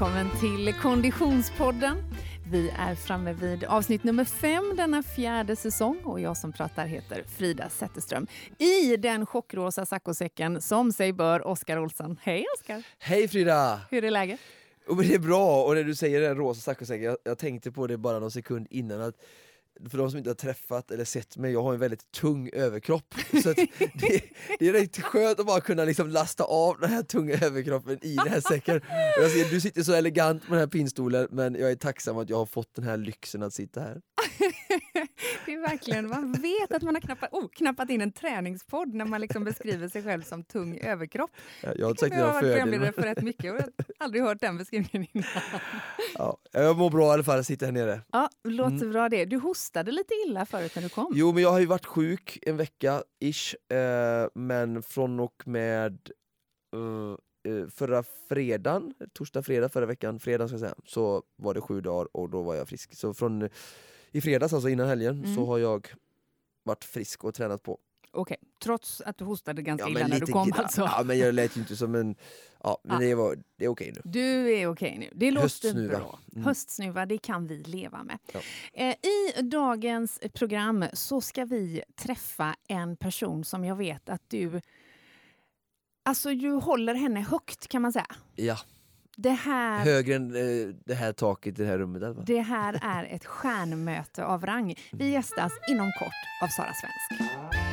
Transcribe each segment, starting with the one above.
välkommen till Konditionspodden. Vi är framme vid avsnitt nummer fem denna fjärde säsong och jag som pratar heter Frida Zetterström. I den chockrosa saccosäcken som sig bör Oskar Olsson. Hej Oskar! Hej Frida! Hur är läget? Det är bra, och när du säger den rosa saccosäcken, jag, jag tänkte på det bara någon sekund innan att för de som inte har träffat eller sett mig, jag har en väldigt tung överkropp. Så det, det, är riktigt skönt att bara kunna liksom lasta av den här tunga överkroppen i den här säcken. Jag ser, du sitter så elegant med den här pinstolen, men jag är tacksam att jag har fått den här lyxen att sitta här. det är verkligen, man vet att man har knappat, oh, knappat in en träningspodd när man liksom beskriver sig själv som tung överkropp. Ja, jag har sagt jag har varit programledare för rätt mycket och jag har aldrig hört den beskrivningen innan. Ja, jag mår bra i alla fall, att sitta här nere. Ja, låter mm. bra det. Du hostade lite illa förut när du kom. Jo, men jag har ju varit sjuk en vecka, ish, eh, men från och med uh, förra fredagen, torsdag, fredag förra veckan, fredag ska jag säga, så var det sju dagar och då var jag frisk. Så från i fredags, alltså innan helgen, mm. så har jag varit frisk och tränat på. Okej, okay. trots att du hostade ganska ja, illa när du kom alltså? Ja, men jag lät ju inte som en... Ja, men ja. det, var, det är okej okay nu. Du är okej okay nu. Det låter Höstsnuva. bra. Mm. Höstsnuva, det kan vi leva med. Ja. Eh, I dagens program så ska vi träffa en person som jag vet att du... Alltså, du håller henne högt kan man säga. Ja. Det här, Högre än eh, det här taket i det här rummet? Eller? Det här är ett stjärnmöte av rang. Vi gästas inom kort av Sara Svensk.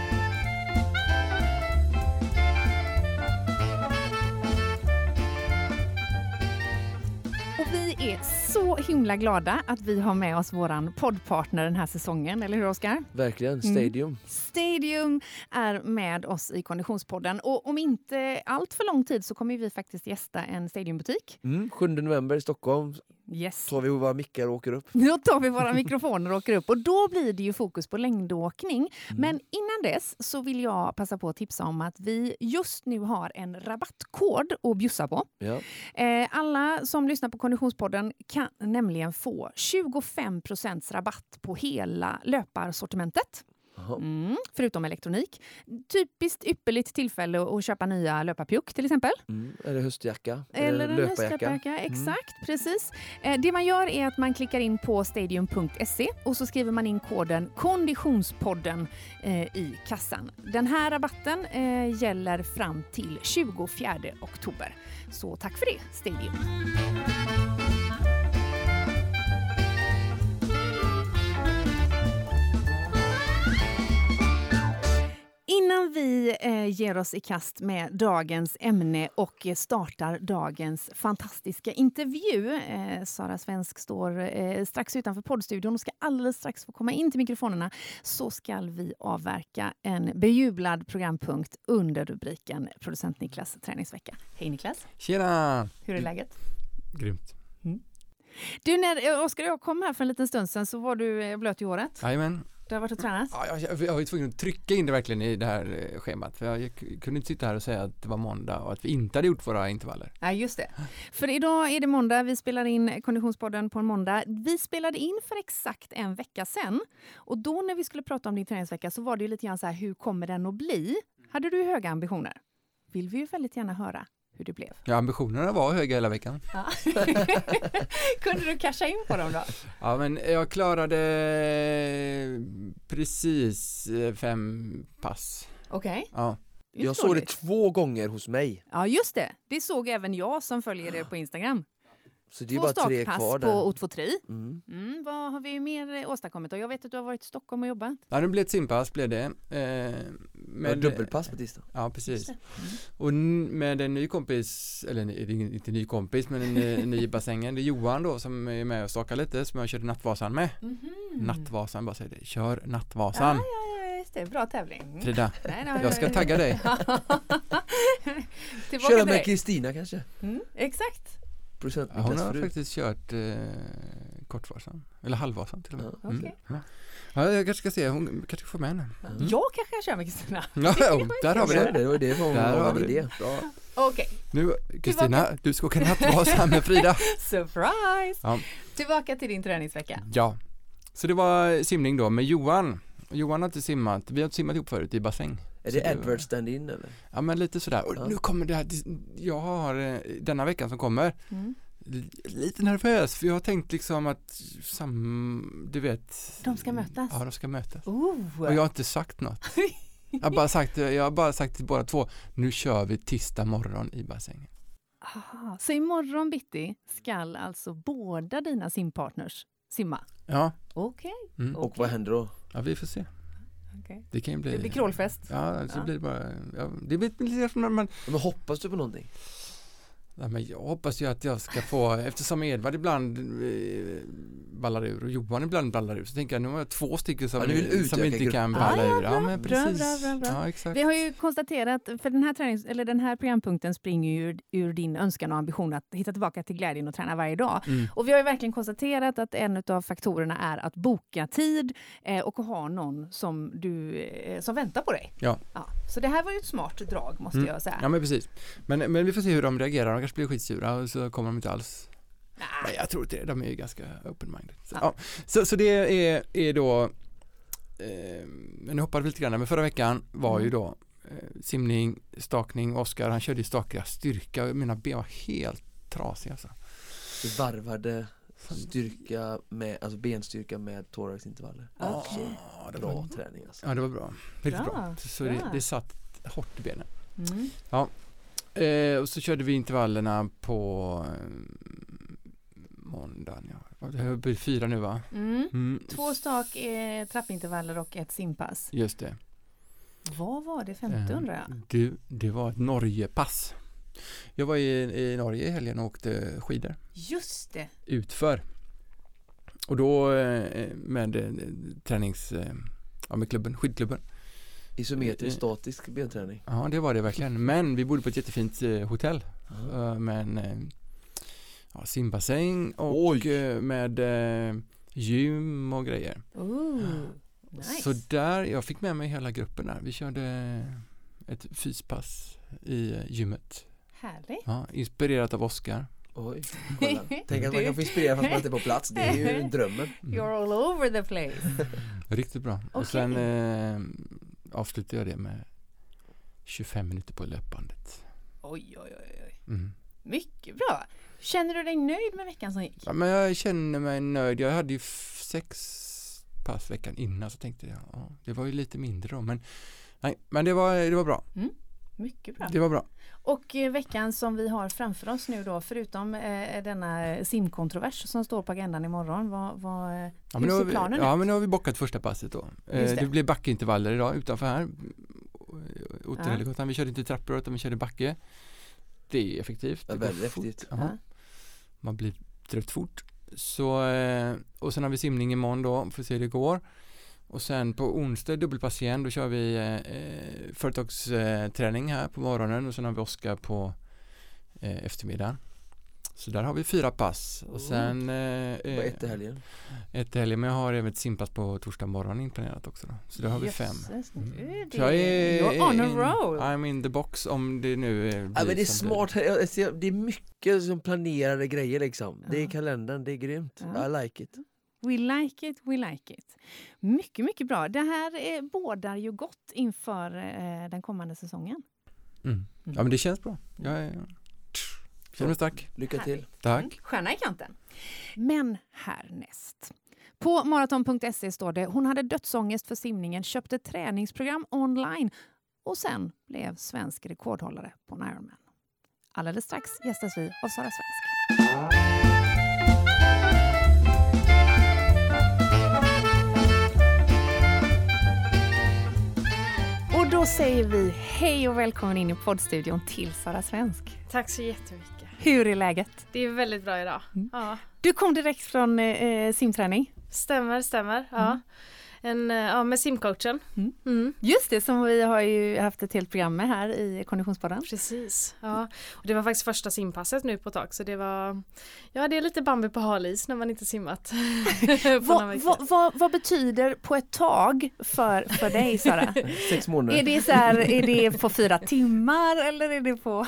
Är så himla glada att vi har med oss vår poddpartner den här säsongen, eller hur Oskar? Verkligen, mm. Stadium. Mm. Stadium är med oss i Konditionspodden och om inte allt för lång tid så kommer vi faktiskt gästa en Stadiumbutik. Mm, 7 november i Stockholm. Yes. tar vi våra mickar och åker upp. Då tar vi våra mikrofoner och åker upp och då blir det ju fokus på längdåkning. Mm. Men innan dess så vill jag passa på att tipsa om att vi just nu har en rabattkod att bjussa på. Ja. Eh, alla som lyssnar på Konditionspodden kan nämligen få 25% rabatt på hela löparsortimentet. Mm, förutom elektronik. Typiskt ypperligt tillfälle att köpa nya löparpjuck till exempel. Mm, eller höstjacka. Eller en höstlöparjacka. Mm. Exakt, mm. precis. Eh, det man gör är att man klickar in på stadium.se och så skriver man in koden Konditionspodden eh, i kassan. Den här rabatten eh, gäller fram till 24 oktober. Så tack för det, Stadium. Innan vi eh, ger oss i kast med dagens ämne och startar dagens fantastiska intervju. Eh, Sara Svensk står eh, strax utanför poddstudion och ska alldeles strax få komma in till mikrofonerna. Så ska vi avverka en bejublad programpunkt under rubriken Producent Niklas träningsvecka. Hej Niklas! Tjena! Hur är läget? Grymt. Mm. Du, när Oskar och jag kom här för en liten stund sedan så var du eh, blöt i håret. Jajamän, du har varit och tränat? Ja, jag, jag var ju tvungen att trycka in det verkligen i det här eh, schemat. För jag, kunde inte sitta här och säga att det var måndag och att vi inte hade gjort våra intervaller. Ja, just det. För idag är det måndag. Vi spelar in Konditionspodden på en måndag. Vi spelade in för exakt en vecka sedan. Och då när vi skulle prata om din träningsvecka så var det ju lite grann så här, hur kommer den att bli? Hade du höga ambitioner? Vill vi ju väldigt gärna höra hur det blev. Ja, ambitionerna var höga hela veckan. Ja. Kunde du casha in på dem då? Ja, men jag klarade precis eh, fem pass. Okej. Okay. Ja. Jag såg det två gånger hos mig. Ja, just det. Det såg även jag som följer er på Instagram. Så det är Två bara tre kvar där. på O2 mm. mm. Vad har vi mer åstadkommit? Och jag vet att du har varit i Stockholm och jobbat. Ja, det blev ett simpass blev det. Eh, med, dubbelpass på tisdag. Ja, precis. Mm. Och med en ny kompis, eller inte ny kompis, men en, en ny i bassängen. Det är Johan då som är med och stakar lite, som jag körde Nattvasan med. Mm -hmm. Nattvasan, bara säger det. Kör Nattvasan. Ja, ja, ja, det. Bra tävling. Frida, nej, nej, jag ska tagga dig. Köra med Kristina kanske? Mm, exakt procent ja, Hon har förut. faktiskt kört eh, Kortvasan, eller Halvvasan till och med. Ja, okay. mm. ja. jag kanske ska se, hon kanske får med henne. Mm. Jag kanske kan köra med Kristina. Ja, där har vi det. Det var det var där har vi det. Okej. Okay. Nu, Kristina, du ska åka nattvasan med Frida. Surprise! Ja. Tillbaka till din träningsvecka. Ja, så det var simning då med Johan. Johan har inte simmat, vi har inte simmat ihop förut i bassäng. Är det Edward stand-in eller? Ja men lite sådär, och ja. nu kommer det här, jag har eh, denna veckan som kommer mm. Li- Lite nervös för jag har tänkt liksom att sam, du vet De ska mötas? Ja, de ska mötas. Oh. Och jag har inte sagt något. Jag har bara sagt, jag har bara sagt till båda två, nu kör vi tisdag morgon i bassängen. Aha. Så imorgon bitti ska alltså båda dina simpartners simma? Ja, Okej. mm. Och vad händer då? ja vi får se. Okej. Det kan ju bli... Det blir krålfest. Ja, så Ja. blir det bara, ja, det blir lite som när man, Men hoppas du på någonting? Ja, men jag hoppas ju att jag ska få, eftersom Edvard ibland eh, ballar ur och Johan ibland ballar ur, så tänker jag nu har jag två stycken som, Ja, som inte kan balla Ah, ja, ur. Ja, bra, bra, precis. bra. Ja. Vi har ju konstaterat, för den här, tränings, eller den här programpunkten springer ju ur, ur din önskan och ambition att hitta tillbaka till glädjen och träna varje dag. Mm. Och vi har ju verkligen konstaterat att en av faktorerna är att boka tid eh, och ha någon som, du, eh, som väntar på dig. Ja. Så det här var ju ett smart drag måste Mm. jag säga. Ja men precis. Men, men vi får se hur de reagerar, de kanske blir skitsura och så kommer de inte alls. Nej. Jag tror inte det, de är ju ganska open-minded. Så, Ja. ja. så, så det är, är då, eh, men nu hoppade vi lite grann, men förra veckan var ju Mm. då eh, simning, stakning, Oskar han körde ju stakiga styrka och mina ben var helt trasiga alltså. Du varvade styrka med, alltså benstyrka med thoraxintervaller. Okej. Ja, det Bra var, träning alltså. ja det var bra, riktigt bra. Bra, Så bra. Det, det satt hårt i benen. Mm. Eh, och så körde vi intervallerna på eh, måndagen, ja. Det blir fyra nu va? Mm. Mm. Två stak eh, trappintervaller och ett simpass. Just det. Vad var det femte Eh, undrar jag? Du, det var ett Norgepass. Jag var i, i Norge i helgen och åkte skidor Just det! utför. Och då eh, med eh, tränings, eh, ja med klubben, skidklubben. Isometrisk statisk benträning. Ja det var det verkligen. Men vi bodde på ett jättefint eh, hotell eh, med en eh, ja, simbassäng och Oj. eh, med eh, gym och grejer. Ooh, nice. Så där, jag fick med mig hela gruppen där. Vi körde ett fyspass i eh, gymmet. Härligt. Ja, inspirerat av Oskar. Oj, kolla. Tänk att man kan få inspirera fast man inte är på plats. Det är ju drömmen. Mm. You're all over the place. Riktigt bra. Och Okej. sen eh, avslutade jag det med 25 minuter på löpbandet. Oj, oj, oj, oj. Mm. Mycket bra. Känner du dig nöjd med veckan som gick? Ja, men jag känner mig nöjd. Jag hade ju sex pass veckan innan så tänkte jag, ja, det var ju lite mindre då. Men, nej, men det, var, det var bra. Mycket bra. Det var bra. Och eh, veckan som vi har framför oss nu då, förutom eh, denna simkontrovers som står på agendan imorgon, vad, vad, eh, Ja, hur men ser vi, planen ja, ut? men nu har vi bockat första passet då. Eh, det. det. blir backintervaller idag utanför här. Ja. Ottenhelikottan. Vi körde inte trappor utan vi körde backe. Det är effektivt. Ja, Det går väldigt effektivt. Ja. Ja. Man blir trött fort. Så, eh, och sen har vi simning imorgon då, får se hur det går. Och sen på onsdag dubbelpass igen, då kör vi eh, eh, företagsträning här på morgonen och sen har vi Oskar på eh, eftermiddagen. Så där har vi fyra pass och sen eh, På ett i helgen. ett i helgen, men jag har även ett simpass på torsdag morgon inplanerat också då. Så där har vi fem. Det- Så jag är You're on a in, roll. I'm in the box om det nu eh, blir Ja, men det är smart, det är mycket som planerade grejer liksom. Det är kalendern, det är grymt. Ja. I like it. We like it, we like it. Mycket, mycket bra. Det här eh, bådar ju gott inför eh, den kommande säsongen. Mm. Ja men det känns bra. Jag är, känner mig stark. Lycka till. Tack. Mm, Stjärna i kanten. Men härnäst. På maraton.se står det hon hade dödsångest för simningen, köpte träningsprogram online och sen blev svensk rekordhållare på en Ironman. Alldeles strax gästas vi av Sara Svensk. Då säger vi hej och välkommen in i poddstudion till Sara Svensk. Tack så jättemycket. Hur är läget? Det är väldigt bra idag. Mm. Ja, Du kom direkt från eh, simträning. stämmer, stämmer. Ja. Mm. En, eh, ja, med simcoachen. Mm. Mm. Just det, som vi har ju haft ett helt program med här i Konditionspodden. Precis. Ja. Och det var faktiskt första simpasset nu på ett tag så det var Ja det är lite Bambi på halis när man inte simmat Vad, vad, vad, vad betyder på ett tag för, för dig Sara? Sex månader. är, det så här, är det på fyra timmar eller är det på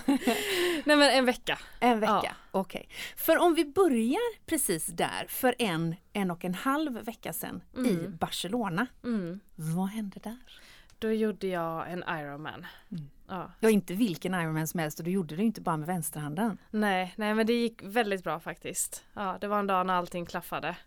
Nej men en vecka. en vecka? Ja. Okej. För om vi börjar precis där för en, en och en halv vecka sedan i Mm. Barcelona. Mm. Vad hände där? då gjorde jag en Ironman. Mm. Ja. Ja, inte vilken Ironman som helst och du gjorde det inte bara med vänsterhanden. Nej, nej men det gick väldigt bra faktiskt. Ja, det var en dag när allting klaffade.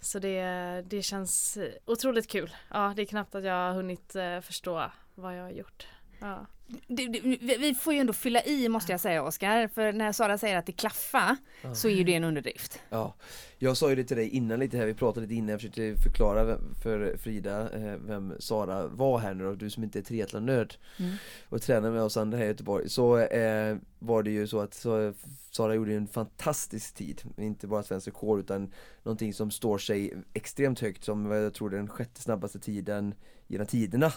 Så det, det känns otroligt kul. Ja, det är knappt att jag har hunnit eh, förstå vad jag har gjort. Ja. Det, det, vi får ju ändå fylla i måste jag säga Oskar, för när Sara säger att det klaffar så är ju det en underdrift. Ja, jag sa ju det till dig innan lite här, vi pratade lite innan, jag försökte förklara vem, för Frida eh, vem Sara var här nu då, du som inte är triathlonnörd Mm. och tränar med oss andra här i Göteborg. Så eh, var det ju så att så, Sara gjorde en fantastisk tid, inte bara svensk rekord utan någonting som står sig extremt högt som jag tror den sjätte snabbaste tiden genom tiderna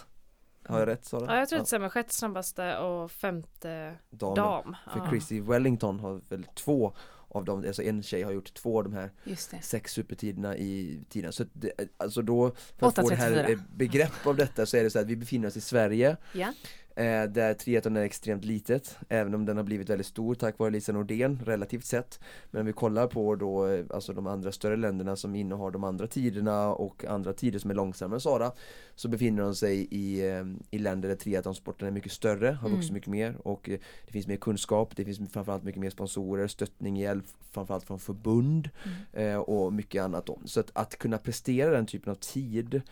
Har jag rätt Sara? ja, jag tror att det stämmer. Sjätte snabbaste och femte Damen. dam. För Ja. Chrissy Wellington har väl två av dem, alltså en tjej har gjort två av de här sex supertiderna i tiden. Så det, alltså då, för att få det 8.34. här begrepp av detta så är det så att vi befinner oss i Sverige Ja. Eh, där triathlon är extremt litet, även om den har blivit väldigt stor tack vare Lisa Nordén relativt sett. Men om vi kollar på då, eh, alltså de andra större länderna som innehar de andra tiderna och andra tider som är långsammare än Sara så befinner de sig i, eh, i länder där triathlonsporten är mycket större, har vuxit Mm. mycket mer och eh, det finns mer kunskap, det finns framförallt mycket mer sponsorer, stöttning, hjälp framförallt från förbund eh, och mycket annat då. Så att, att kunna prestera den typen av tid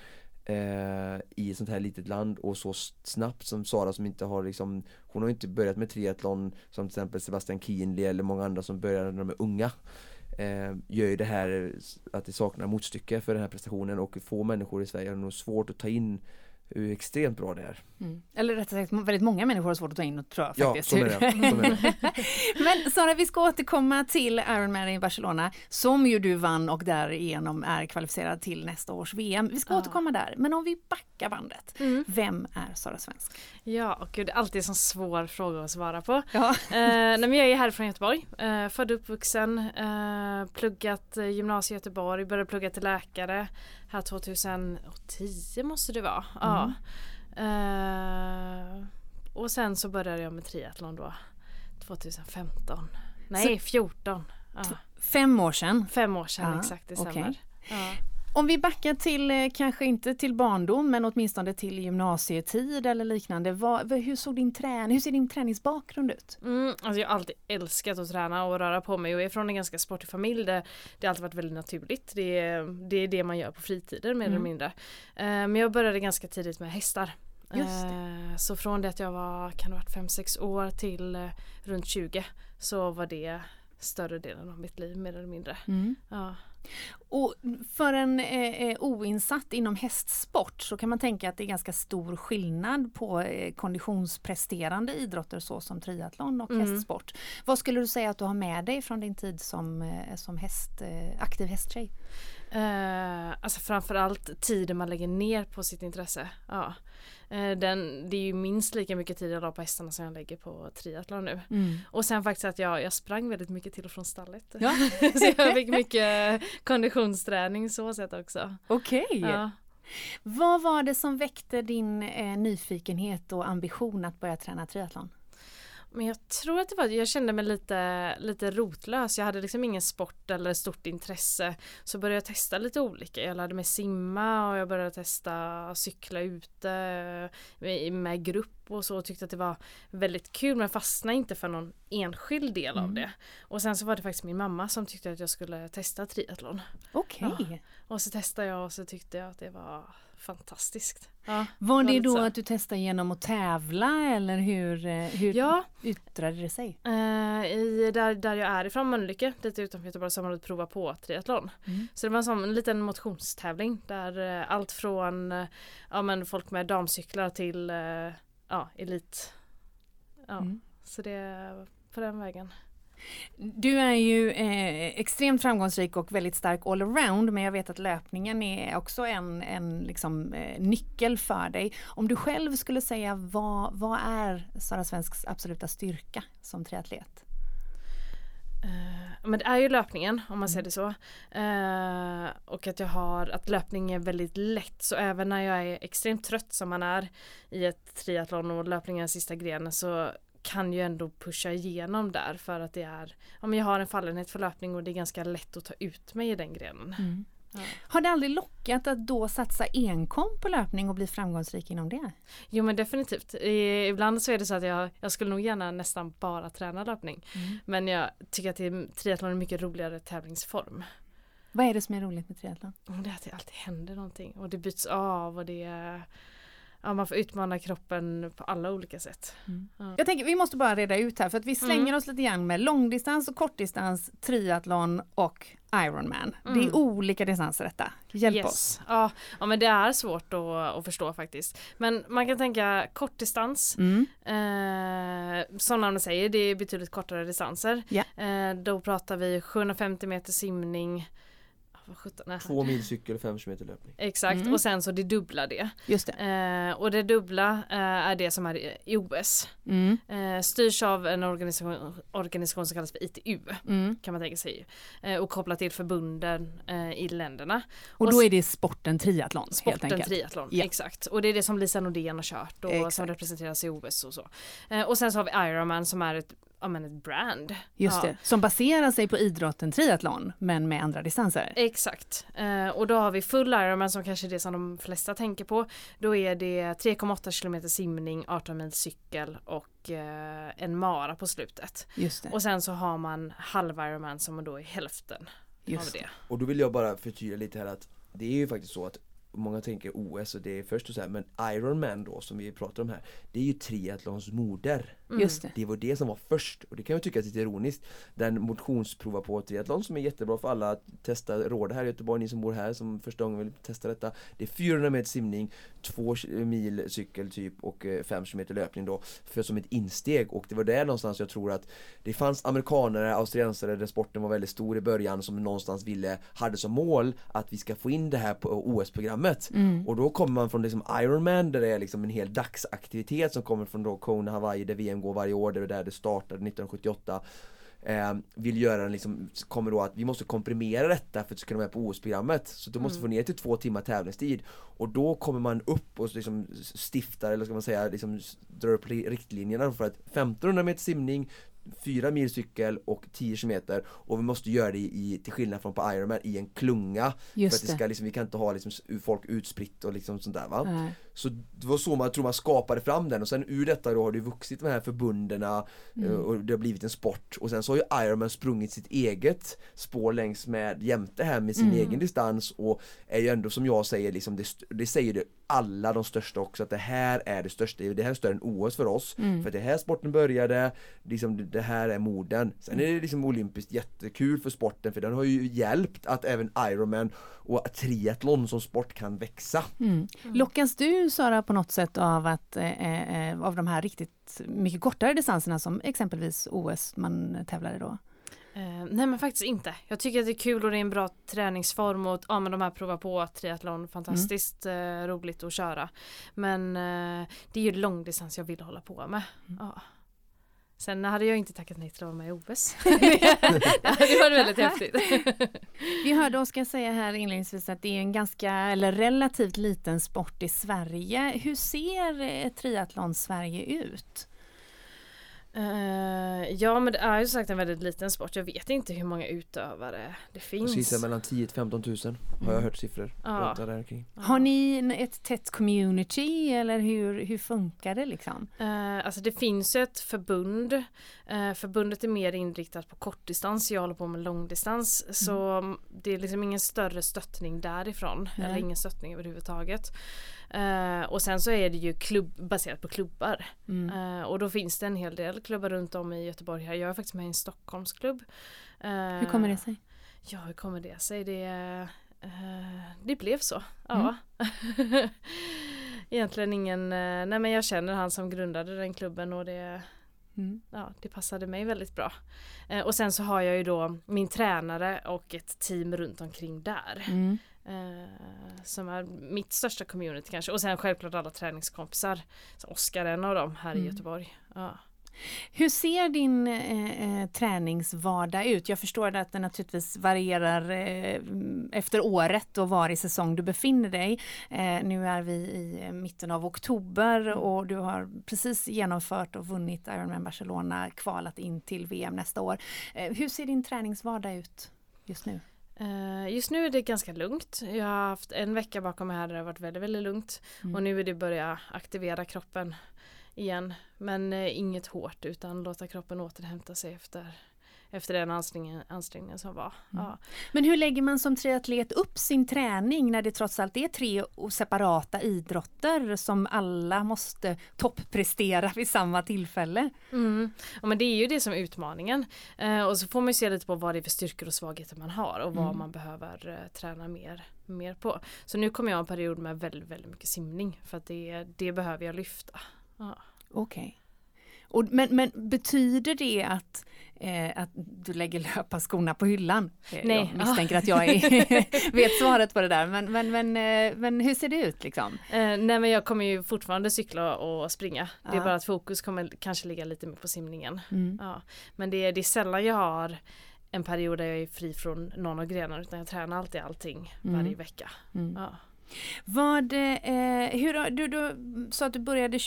eh, i ett sånt här litet land och så snabbt som Sara som inte har liksom Hon har ju inte börjat med triathlon som till exempel Sebastian Kienli eller många andra som börjar när de är unga eh, Gör ju det här att det saknar motstycke för den här prestationen och få människor i Sverige har nog svårt att ta in hur extremt bra det är. Mm. Eller rättare sagt, väldigt många människor har svårt att ta in tror jag Ja, faktiskt. så är det. Så är det. Men Sara, vi ska återkomma till Ironman i Barcelona som ju du vann och därigenom är kvalificerad till nästa års VM. Vi ska Ja. återkomma där, men om vi backar bandet. Mm. Vem är Sara Svensk? Ja, och gud, det är alltid en sån svår fråga att svara på. Ja. Eh, nej, men jag är härifrån Göteborg, eh, född och uppvuxen, eh, pluggat eh, gymnasie i Göteborg, började plugga till läkare här 2010 måste det vara. Ja. Eh, och sen så började jag med triathlon då 2015. Nej, 14. Ja. Fem år sedan. Fem år sedan Ja, exakt, det stämmer. Ja. Om vi backar till, eh, kanske inte till barndom, men åtminstone till gymnasietid eller liknande. Vad, hur, såg din träning, hur ser din träningsbakgrund ut? Mm, alltså jag har alltid älskat att träna och röra på mig och är från en ganska sportig familj där det har alltid varit väldigt naturligt. Det är det, är det man gör på fritiden mer Mm. eller mindre. Eh, men jag började ganska tidigt med hästar. Eh, så från det att jag var, kan det ha varit 5-6 år till runt 20 så var det större delen av mitt liv mer eller mindre. Ja. Och för en eh, eh, oinsatt inom hästsport så kan man tänka att det är ganska stor skillnad på eh, konditionspresterande idrotter så som triathlon och Mm. hästsport. Vad skulle du säga att du har med dig från din tid som, eh, som häst, eh, aktiv hästtjej? Eh, alltså framförallt tiden man lägger ner på sitt intresse. Ja. Eh, den, det är ju minst lika mycket tid jag la på hästarna som jag lägger på triathlon nu. Och sen faktiskt att jag, jag sprang väldigt mycket till och från stallet. Ja. så jag fick mycket konditionsträning så sätt också. Okej. Ja. Vad var det som väckte din eh, nyfikenhet och ambition att börja träna triathlon? Men jag tror att det var, jag kände mig lite, lite rotlös. Jag hade liksom ingen sport eller stort intresse. Så började jag testa lite olika. Jag lärde mig simma och jag började testa cykla ute med, med grupp och så och tyckte att det var väldigt kul men fastnade inte för någon enskild del av Mm. det. Och sen så var det faktiskt min mamma som tyckte att jag skulle testa triathlon. Okej. Och så testade jag och så tyckte jag att det var fantastiskt. Ja, Var det då så. att du testade genom att tävla eller hur, eh, hur ja yttrade det sig? Eh, i, där, där jag är ifrån, Mölnlycke, lite utanför Göteborg, så har man prova på triathlon. Mm. Så det var en sån en liten motionstävling där eh, allt från eh, ja, men folk med damcyklar till eh, ja, elit. Ja, Mm. Så det var på den vägen. Du är ju eh, extremt framgångsrik och väldigt stark allround men jag vet att löpningen är också en, en liksom, eh, nyckel för dig. Om du själv skulle säga vad, vad är Sara Svensks absoluta styrka som triatlet? Eh, men det är ju löpningen om man säger det så. Eh, och att jag har, att löpning är väldigt lätt så även när jag är extremt trött som man är i ett triathlon och löpningen är sista grenen så kan ju ändå pusha igenom där för att det är, om jag har en fallenhet för löpning och det är ganska lätt att ta ut mig i den grenen. Har det aldrig lockat att då satsa enkom på löpning och bli framgångsrik inom det? Jo men definitivt. Ibland så är det så att jag, jag skulle nog gärna nästan bara träna löpning. Mm. Men jag tycker att triathlon är en mycket roligare tävlingsform. Vad är det som är roligt med triathlon? Det är att det alltid händer någonting och det byts av och det är Ja, man får utmana kroppen på alla olika sätt. Ja. Jag tänker vi måste bara reda ut här för att vi slänger Mm. oss lite grann med långdistans och kortdistans, triathlon och Ironman. Det är Mm. olika distanser detta. Hjälp Yes. oss. Ja, ja men det är svårt att, att förstå faktiskt. Men man kan tänka kortdistans. Mm. Eh, som namnet säger, det är betydligt kortare distanser. Ja. Eh, då pratar vi 750 meter simning. Vad sjutton, nej. Två mil cykel, fem kilometer löpning. Exakt, Mm. och sen så det dubbla det. Just det. Eh, och det dubbla eh, är det som är i OS. Mm. Eh, styrs av en organisation, organisation som kallas för ITU Mm. kan man tänka sig. Eh, och kopplat till förbunden eh, i länderna. Och Och då är det sporten triathlon helt Sporten enkelt. triathlon, Ja. exakt. Och det är det som Lisa Nordén har kört och Exakt. som representeras i OS och så. Eh, och sen så har vi Ironman som är ett, ja, men ett brand. Just Ja. det, som baserar sig på idrotten triathlon men med andra distanser. Exakt. Eh, och då har vi full Ironman som kanske är det som de flesta tänker på. Då är det 3,8 km simning, 18 mil cykel och eh, en mara på slutet. Just det. Och sen så har man halv Ironman som då är hälften av Just det. Och då vill jag bara förtydliga lite här att det är ju faktiskt så att Många tänker OS och det är först och så här, men Ironman då som vi pratar om här Det är ju triathlons moder Mm. Just det. Det var det som var först och det kan jag tycka är lite ironiskt Den motionsprova på triathlon som är jättebra för alla att testa Råda här i Göteborg, ni som bor här som första gången vill testa detta Det är 400 meter simning, 2 mil cykel typ och 5 km löpning då för som ett insteg och det var där någonstans jag tror att det fanns amerikanare, australiensare där sporten var väldigt stor i början som någonstans ville, hade som mål att vi ska få in det här på OS-programmet Mm. och då kommer man från liksom Ironman där det är liksom en hel dagsaktivitet som kommer från då Kona, Hawaii där VM går varje år, det var där det startade 1978 eh, Vill göra den liksom, kommer då att vi måste komprimera detta för att kunna vara med på OS-programmet Så du måste Mm. få ner till två timmar tävlingstid. Och då kommer man upp och liksom stiftar, eller ska man säga, liksom drar upp ri- riktlinjerna för att 1500 meter simning 4 mil cykel och 10 kilometer. Och vi måste göra det i, till skillnad från på Ironman i en klunga. För Just att det. ska liksom, vi kan inte ha liksom folk utspritt och liksom sånt där va? Nej. Så det var så man tror man skapade fram den och sen ur detta då har det vuxit de här förbundena Mm. eh, och det har blivit en sport och sen så har ju Ironman sprungit sitt eget spår längs med jämte här med sin Mm. egen distans och är ju ändå som jag säger liksom det, det säger det alla de största också att det här är det största, det här är större än OS för oss Mm. för att det här sporten började, liksom det- här är moden. Sen är det liksom olympiskt jättekul för sporten för den har ju hjälpt att även Ironman och triathlon som sport kan växa. Mm. Lockas du Sara på något sätt av att eh, eh, av de här riktigt mycket kortare distanserna som exempelvis OS man tävlar i då? Eh, nej men faktiskt inte. Jag tycker att det är kul och det är en bra träningsform och ja, men de här prova på triathlon fantastiskt eh, roligt att köra. Men eh, det är ju långdistans jag vill hålla på med. Ja. Sen hade jag inte tackat nej till att vara med i OS. det var väldigt häftigt. Vi hörde Oskar säga här inledningsvis att det är en ganska eller relativt liten sport i Sverige. Hur ser eh, triathlon Sverige ut? Eh, ja men det är ju sagt en väldigt liten sport. Jag vet inte hur många utövare det finns. gissar mellan 10 till 15 000 har jag hört siffror. Ja. Där kring. Har ni en- ett tätt community eller hur, hur funkar det liksom? Eh, alltså det finns ju ett förbund. Eh, förbundet är mer inriktat på kortdistans, jag håller på med långdistans. Så mm, det är liksom ingen större stöttning därifrån. Nej. Eller ingen stöttning överhuvudtaget. Eh, och sen så är det ju klubb, baserat på klubbar. Mm. Eh, och då finns det en hel del klubbar runt om i Göteborg. här. Jag är faktiskt med i en Stockholmsklubb. Eh, Hur kommer det sig? Ja, hur kommer det sig? Det, det blev så. Ja. Egentligen ingen, nej men jag känner han som grundade den klubben och det, Mm. ja, det passade mig väldigt bra. Eh, och sen så har jag ju då min tränare och ett team runt omkring där. Mm. Eh, som är mitt största community kanske. Och sen självklart alla träningskompisar. Oskar är en av dem här i Mm. Göteborg. Ja. Hur ser din eh, eh, träningsvardag ut? Jag förstår att den naturligtvis varierar eh, efter året och var i säsong du befinner dig. Eh, nu är vi i eh, mitten av oktober och du har precis genomfört och vunnit Ironman Barcelona, kvalat in till VM nästa år. Eh, hur ser din träningsvardag ut just nu? Eh, Just nu är det ganska lugnt. Jag har haft en vecka bakom mig här där det har varit väldigt, väldigt lugnt. Mm. Och nu är det börja aktivera kroppen igen. Men eh, inget hårt utan låta kroppen återhämta sig efter, efter den ansträngningen, ansträngningen som var. Mm. Ja. Men hur lägger man som triatlet upp sin träning när det trots allt är tre separata idrotter som alla måste topprestera vid samma tillfälle? Mm. Ja, men det är ju det som är utmaningen. Eh, och så får man ju se lite på vad det är för styrkor och svagheter man har och vad Mm. man behöver eh, träna mer, mer på. Så nu kommer jag en period med väldigt, väldigt mycket simning för att det, det behöver jag lyfta. Ja. Okej. Och, men, men betyder det att, eh, att du lägger löparskorna på hyllan? Eh, Nej. Jag misstänker att jag är, vet svaret på det där, men, men, men, eh, men hur ser det ut liksom? Eh, nej men jag kommer ju fortfarande cykla och springa. Det är Ja. bara att fokus kommer kanske ligga lite mer på simningen. Mm. Ja. Men det är, det är sällan jag har en period där jag är fri från någon av grenarna utan jag tränar alltid allting Mm. varje vecka. Mm. Ja. Vad, eh, hur, du, du sa att du började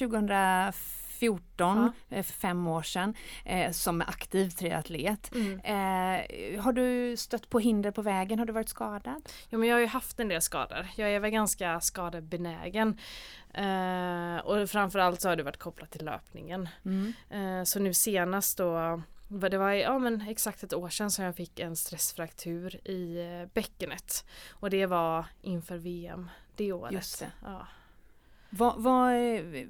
2014, eh, för fem år sedan, eh, som aktiv triatlet. Mm. Eh, har du stött på hinder på vägen? Har du varit skadad? Jo men jag har ju haft en del skador. Jag är väl ganska skadebenägen. Eh, och framförallt så har det varit kopplat till löpningen. Mm. Eh, så nu senast då det var ja, men exakt ett år sedan som jag fick en stressfraktur i eh, bäckenet. Och det var inför VM det året. Just det. Ja. Vad, vad, eh,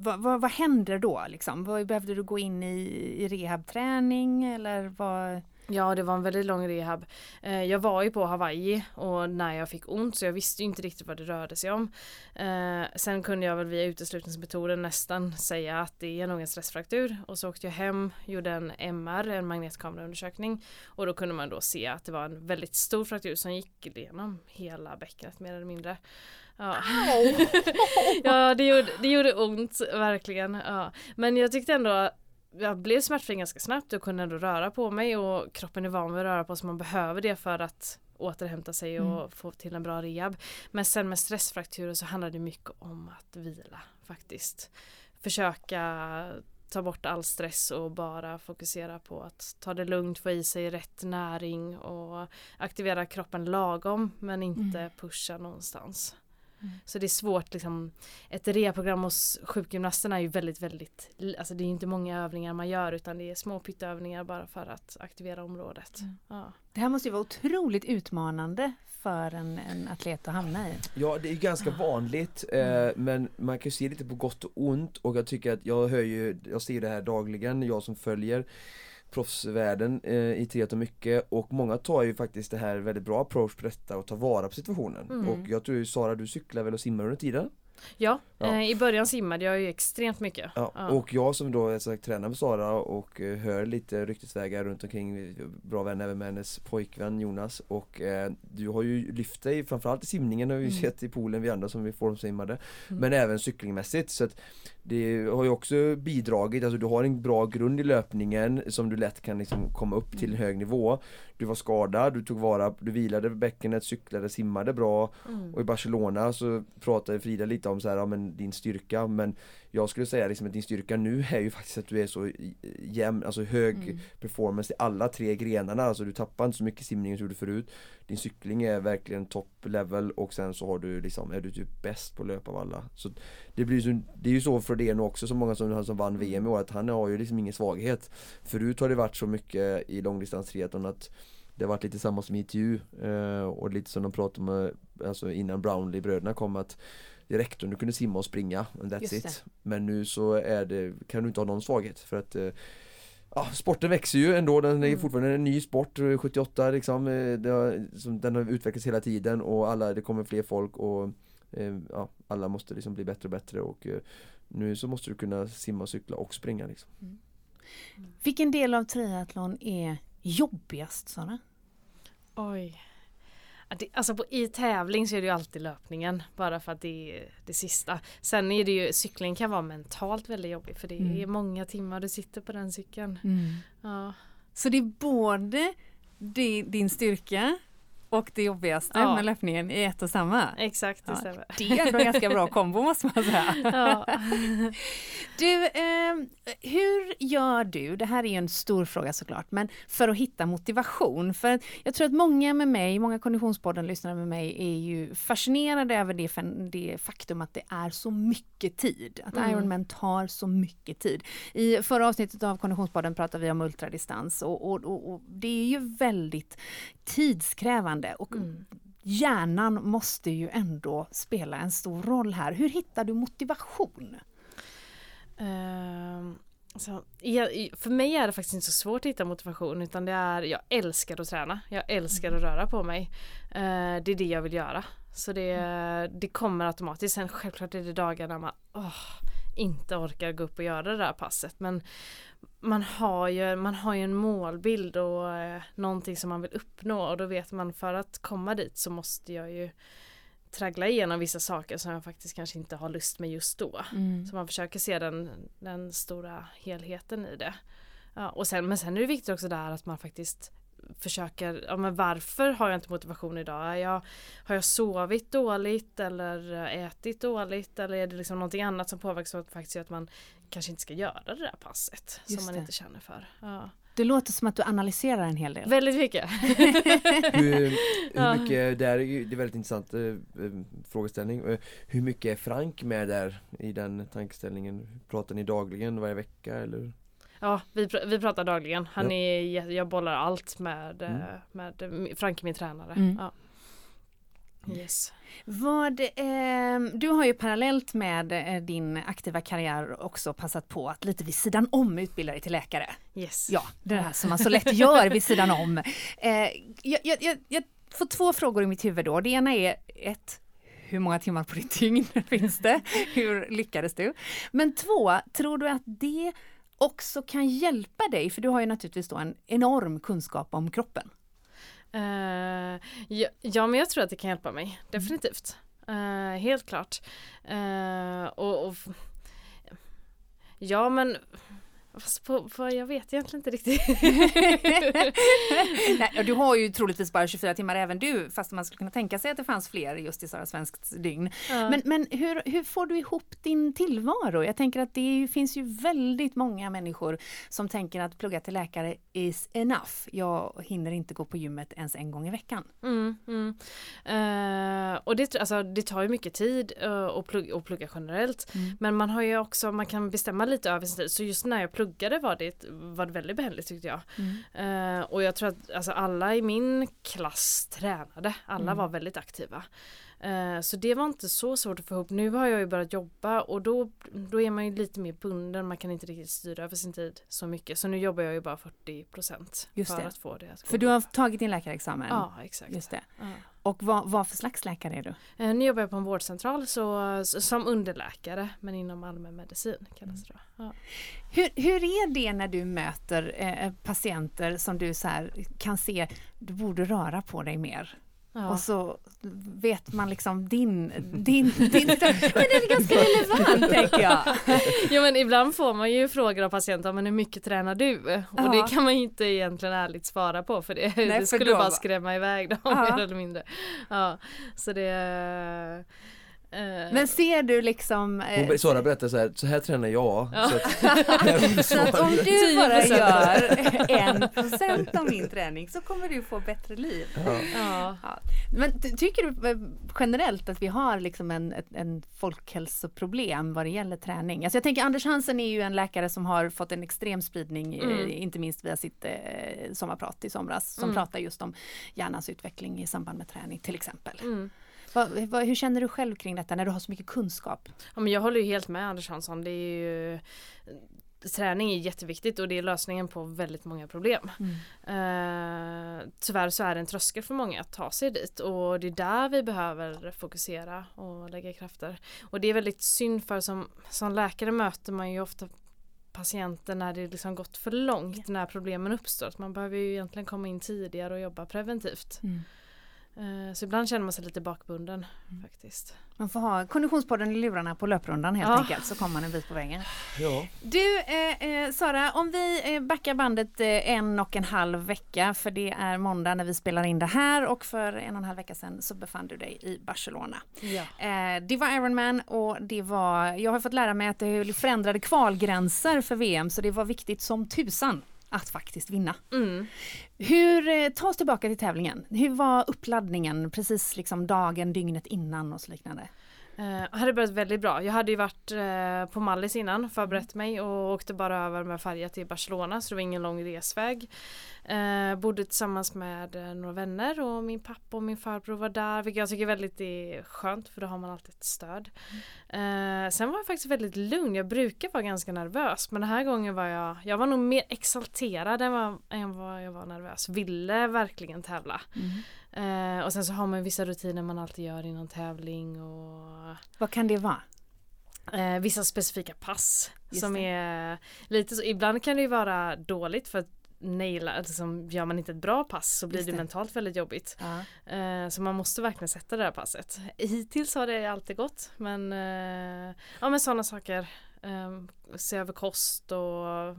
vad, vad, vad händer då? Liksom? Vad, behövde du gå in i, i rehabträning eller vad? Ja, det var en väldigt lång rehab. Eh, jag var ju på Hawaii och när jag fick ont så jag visste ju inte riktigt vad det rörde sig om. Eh, sen kunde jag väl via uteslutningsmetoden nästan säga att det är nog en stressfraktur och så åkte jag hem, gjorde en MR, en magnetkameraundersökning och då kunde man då se att det var en väldigt stor fraktur som gick igenom hela bäckenet mer eller mindre. Ja, ja det, gjorde, det gjorde ont verkligen. Ja. Men jag tyckte ändå jag blev smärtfri ganska snabbt och kunde ändå röra på mig och kroppen är van vid att röra på sig. Man behöver det för att återhämta sig och Mm. få till en bra rehab. Men sen med stressfrakturer så handlar det mycket om att vila faktiskt. Försöka ta bort all stress och bara fokusera på att ta det lugnt, få i sig rätt näring och aktivera kroppen lagom men inte Mm. pusha någonstans. Mm. Så det är svårt liksom. Ett rehabprogram hos sjukgymnasterna är ju väldigt, väldigt, alltså det är inte många övningar man gör utan det är små pytteövningar bara för att aktivera området. Mm. Ja. Det här måste ju vara otroligt utmanande för en, en atlet att hamna i. Ja det är ju ganska vanligt eh, men man kan ju se lite på gott och ont och jag tycker att jag hör ju, jag ser det här dagligen, jag som följer proffsvärlden eh, i triathlon mycket och många tar ju faktiskt det här väldigt bra approach på detta och tar vara på situationen Mm. och jag tror ju Sara du cyklar väl och simmar under tiden? Ja, Ja. Eh, i början simmade jag ju extremt mycket. Ja, Ja. och jag som då sagt, tränar med Sara och eh, hör lite ryktesvägar runt omkring eh, Bra vän även med hennes pojkvän Jonas och eh, du har ju lyft dig framförallt i simningen har vi Mm. sett i poolen vi andra som vi formsimmade Mm. Men även cyklingmässigt så att det har ju också bidragit, alltså du har en bra grund i löpningen som du lätt kan liksom komma upp till en hög nivå Du var skadad, du tog vara, du vilade bäckenet, cyklade, simmade bra Mm. och i Barcelona så pratade Frida lite om så här, ja, men din styrka men jag skulle säga liksom att din styrka nu är ju faktiskt att du är så i- jämn, alltså hög Mm. performance i alla tre grenarna, alltså du tappar inte så mycket simning som du gjorde förut. Din cykling är verkligen top level och sen så har du liksom, är du typ bäst på löp av alla. Så det blir så, det är ju så nu också, så många som, som vann VM i år att han har ju liksom ingen svaghet. Förut har det varit så mycket i långdistanstriathlon att det har varit lite samma som ITU eh, och lite som de pratade om eh, alltså innan Brownlee-bröderna kom att om du kunde simma och springa and that's it. Men nu så är det, kan du inte ha någon svaghet för att eh, Ja, sporten växer ju ändå, den är Mm. fortfarande en ny sport, eh, 78 liksom, eh, det har, som, den har utvecklats hela tiden och alla, det kommer fler folk och eh, ja, alla måste liksom bli bättre och bättre och eh, nu så måste du kunna simma, cykla och springa liksom. Vilken del av triathlon är jobbigast Sara? Oj. Alltså på, i tävling så är det ju alltid löpningen bara för att det är det sista. Sen är det ju, cykling kan vara mentalt väldigt jobbigt för det är Mm. många timmar du sitter på den cykeln. Ja. Så det är både di- din styrka och det jobbigaste Ja. med löpningen i ett och samma. Exakt, det Ja, stämmer. Det är ändå en ganska bra kombo måste man säga. Ja. Du, eh, hur gör du, det här är en stor fråga såklart, men för att hitta motivation? För jag tror att många med mig, många Konditionspodden lyssnare med mig är ju fascinerade över det, det faktum att det är så mycket tid. Att Mm. Ironman tar så mycket tid. I förra avsnittet av Konditionspodden pratade vi om ultradistans och, och, och, och det är ju väldigt tidskrävande och Mm. hjärnan måste ju ändå spela en stor roll här. Hur hittar du motivation? Ehm, så, för mig är det faktiskt inte så svårt att hitta motivation utan det är, jag älskar att träna. Jag älskar att röra på mig. Eh, det är det jag vill göra. Så det, det kommer automatiskt. Sen självklart är det dagar när man åh, inte orkar gå upp och göra det där passet. Men man har ju, man har ju en målbild och eh, någonting som man vill uppnå och då vet man för att komma dit så måste jag ju traggla igenom vissa saker som jag faktiskt kanske inte har lust med just då. Så man försöker se den, den stora helheten i det. Ja, och sen, men sen är det viktigt också där att man faktiskt försöker, ja men varför har jag inte motivation idag? Jag, har jag sovit dåligt eller ätit dåligt eller är det liksom någonting annat som påverkar så att faktiskt att man kanske inte ska göra det där passet Just som man det. inte känner för. Ja. Det låter som att du analyserar en hel del. Väldigt mycket. Hur, hur mycket, där är ju, det är väldigt intressant eh, eh, frågeställning. Eh, Hur mycket är Frank med där i den tankeställningen? Pratar ni dagligen, varje vecka eller? Ja, vi, pr- vi pratar dagligen. Han Ja. är, jag bollar allt med, Mm. eh, med eh, Frank min tränare. Mm. Ja. Yes. Vad, eh, du har ju parallellt med eh, din aktiva karriär också passat på att lite vid sidan om utbilda dig till läkare. Yes. Ja, det här som man så lätt gör vid sidan om. Eh, jag, jag, jag, jag får två frågor i mitt huvud då. Det ena är ett, hur många timmar på ditt dygn finns det? Hur lyckades du? Men två, tror du att det också kan hjälpa dig? För du har ju naturligtvis då en enorm kunskap om kroppen. Uh, ja, ja, men jag tror att det kan hjälpa mig. Definitivt. Uh, helt klart. Uh, och, och Ja men Fast på, på, jag vet egentligen inte riktigt. Nej, du har ju troligtvis bara 24 timmar även du, fast man skulle kunna tänka sig att det fanns fler just i Sara Svensks dygn. Ja. Men, men hur, hur får du ihop din tillvaro? Jag tänker att det är finns ju väldigt många människor som tänker att plugga till läkare is enough. Jag hinner inte gå på gymmet ens en gång i veckan. Mm, mm. Eh, och det, alltså, det tar ju mycket tid uh, att, plugga, att plugga generellt. Mm. Men man har ju också, man kan bestämma lite över sin tid. Så just när jag pluggade var det, var det väldigt behändigt tyckte jag. Eh, och jag tror att alltså, alla i min klass tränade. Alla Mm. var väldigt aktiva. Eh, så det var inte så svårt att få ihop. Nu har jag ju börjat jobba och då, då är man ju lite mer bunden. Man kan inte riktigt styra över sin tid så mycket. Så nu jobbar jag ju bara 40 procent för det. att få det att För du har tagit din läkarexamen? Ja, exakt. Just det. Ja. Och vad, vad för slags läkare är du? Eh, Nu jobbar jag på en vårdcentral så, som underläkare men inom allmänmedicin kallas det då. Ja. Hur, hur är det när du möter eh, patienter som du så kan se, du borde röra på dig mer? Ja. Och så vet man liksom din, din, din Men det är ganska relevant tänker jag. ja men ibland får man ju frågor av patienter men hur mycket tränar du? Och Ja. det kan man ju inte egentligen ärligt svara på för det, Nej, det skulle då- bara skrämma iväg dem Ja. mer eller mindre. Ja, så det Men ser du liksom... eh, Hon, Sara berättar så här, så här tränar jag. Ja. Så att, så att om du bara 10%. gör en procent av min träning så kommer du få bättre liv. ja. ja. Men ty- tycker du eh, generellt att vi har liksom en, ett- en folkhälsoproblem vad det gäller träning? Alltså jag tänker Anders Hansen är ju en läkare som har fått en extrem spridning, eh, Mm. inte minst via sitt eh, sommarprat i somras, som Mm. pratar just om hjärnans utveckling i samband med träning till exempel. Mm. Hur känner du själv kring detta när du har så mycket kunskap? Ja, men jag håller ju helt med Anders Hansson. Det är ju, träning är jätteviktigt och det är lösningen på väldigt många problem. Eh, tyvärr så är det en tröskel för många att ta sig dit och det är där vi behöver fokusera och lägga krafter. Och det är väldigt synd för som, som läkare möter man ju ofta patienter när det liksom gått för långt när problemen uppstår. Att Man behöver ju egentligen komma in tidigare och jobba preventivt. Eh, Så ibland känner man sig lite bakbunden Mm. faktiskt. Man får ha Konditionspodden i lurarna på löprundan helt Ja. enkelt så kommer man en bit på vägen. Ja. Du eh, eh, Sara, om vi eh, backar bandet eh, en och en halv vecka för det är måndag när vi spelar in det här och för en och en halv vecka sedan så befann du dig i Barcelona. Ja. Eh, det var Ironman och det var, jag har fått lära mig att det förändrade kvalgränser för VM så det var viktigt som tusan att faktiskt vinna. Mm. Hur, eh, ta oss tillbaka till tävlingen. Hur var uppladdningen precis liksom dagen, dygnet innan och så liknande? Eh, hade börjat väldigt bra. Jag hade ju varit eh, på Mallis innan, förberett mig och åkte bara över med färja till Barcelona så det var ingen lång resväg. Eh, bodde tillsammans med eh, några vänner och min pappa och min farbror var där vilket jag tycker är väldigt är skönt för då har man alltid ett stöd. Eh, sen var jag faktiskt väldigt lugn. Jag brukar vara ganska nervös men den här gången var jag, jag var nog mer exalterad än vad, än vad jag var nervös. Ville verkligen tävla. Mm. Eh, och sen så har man vissa rutiner man alltid gör innan tävling och Vad kan det vara? eh, vissa specifika pass Just som det. är lite så, ibland kan det ju vara dåligt för att naila, alltså, gör man inte ett bra pass så blir Just det mentalt väldigt jobbigt. Ja. Eh, så man måste verkligen sätta det här passet. Hittills har det alltid gått men eh, ja men sådana saker. Eh, se över kost och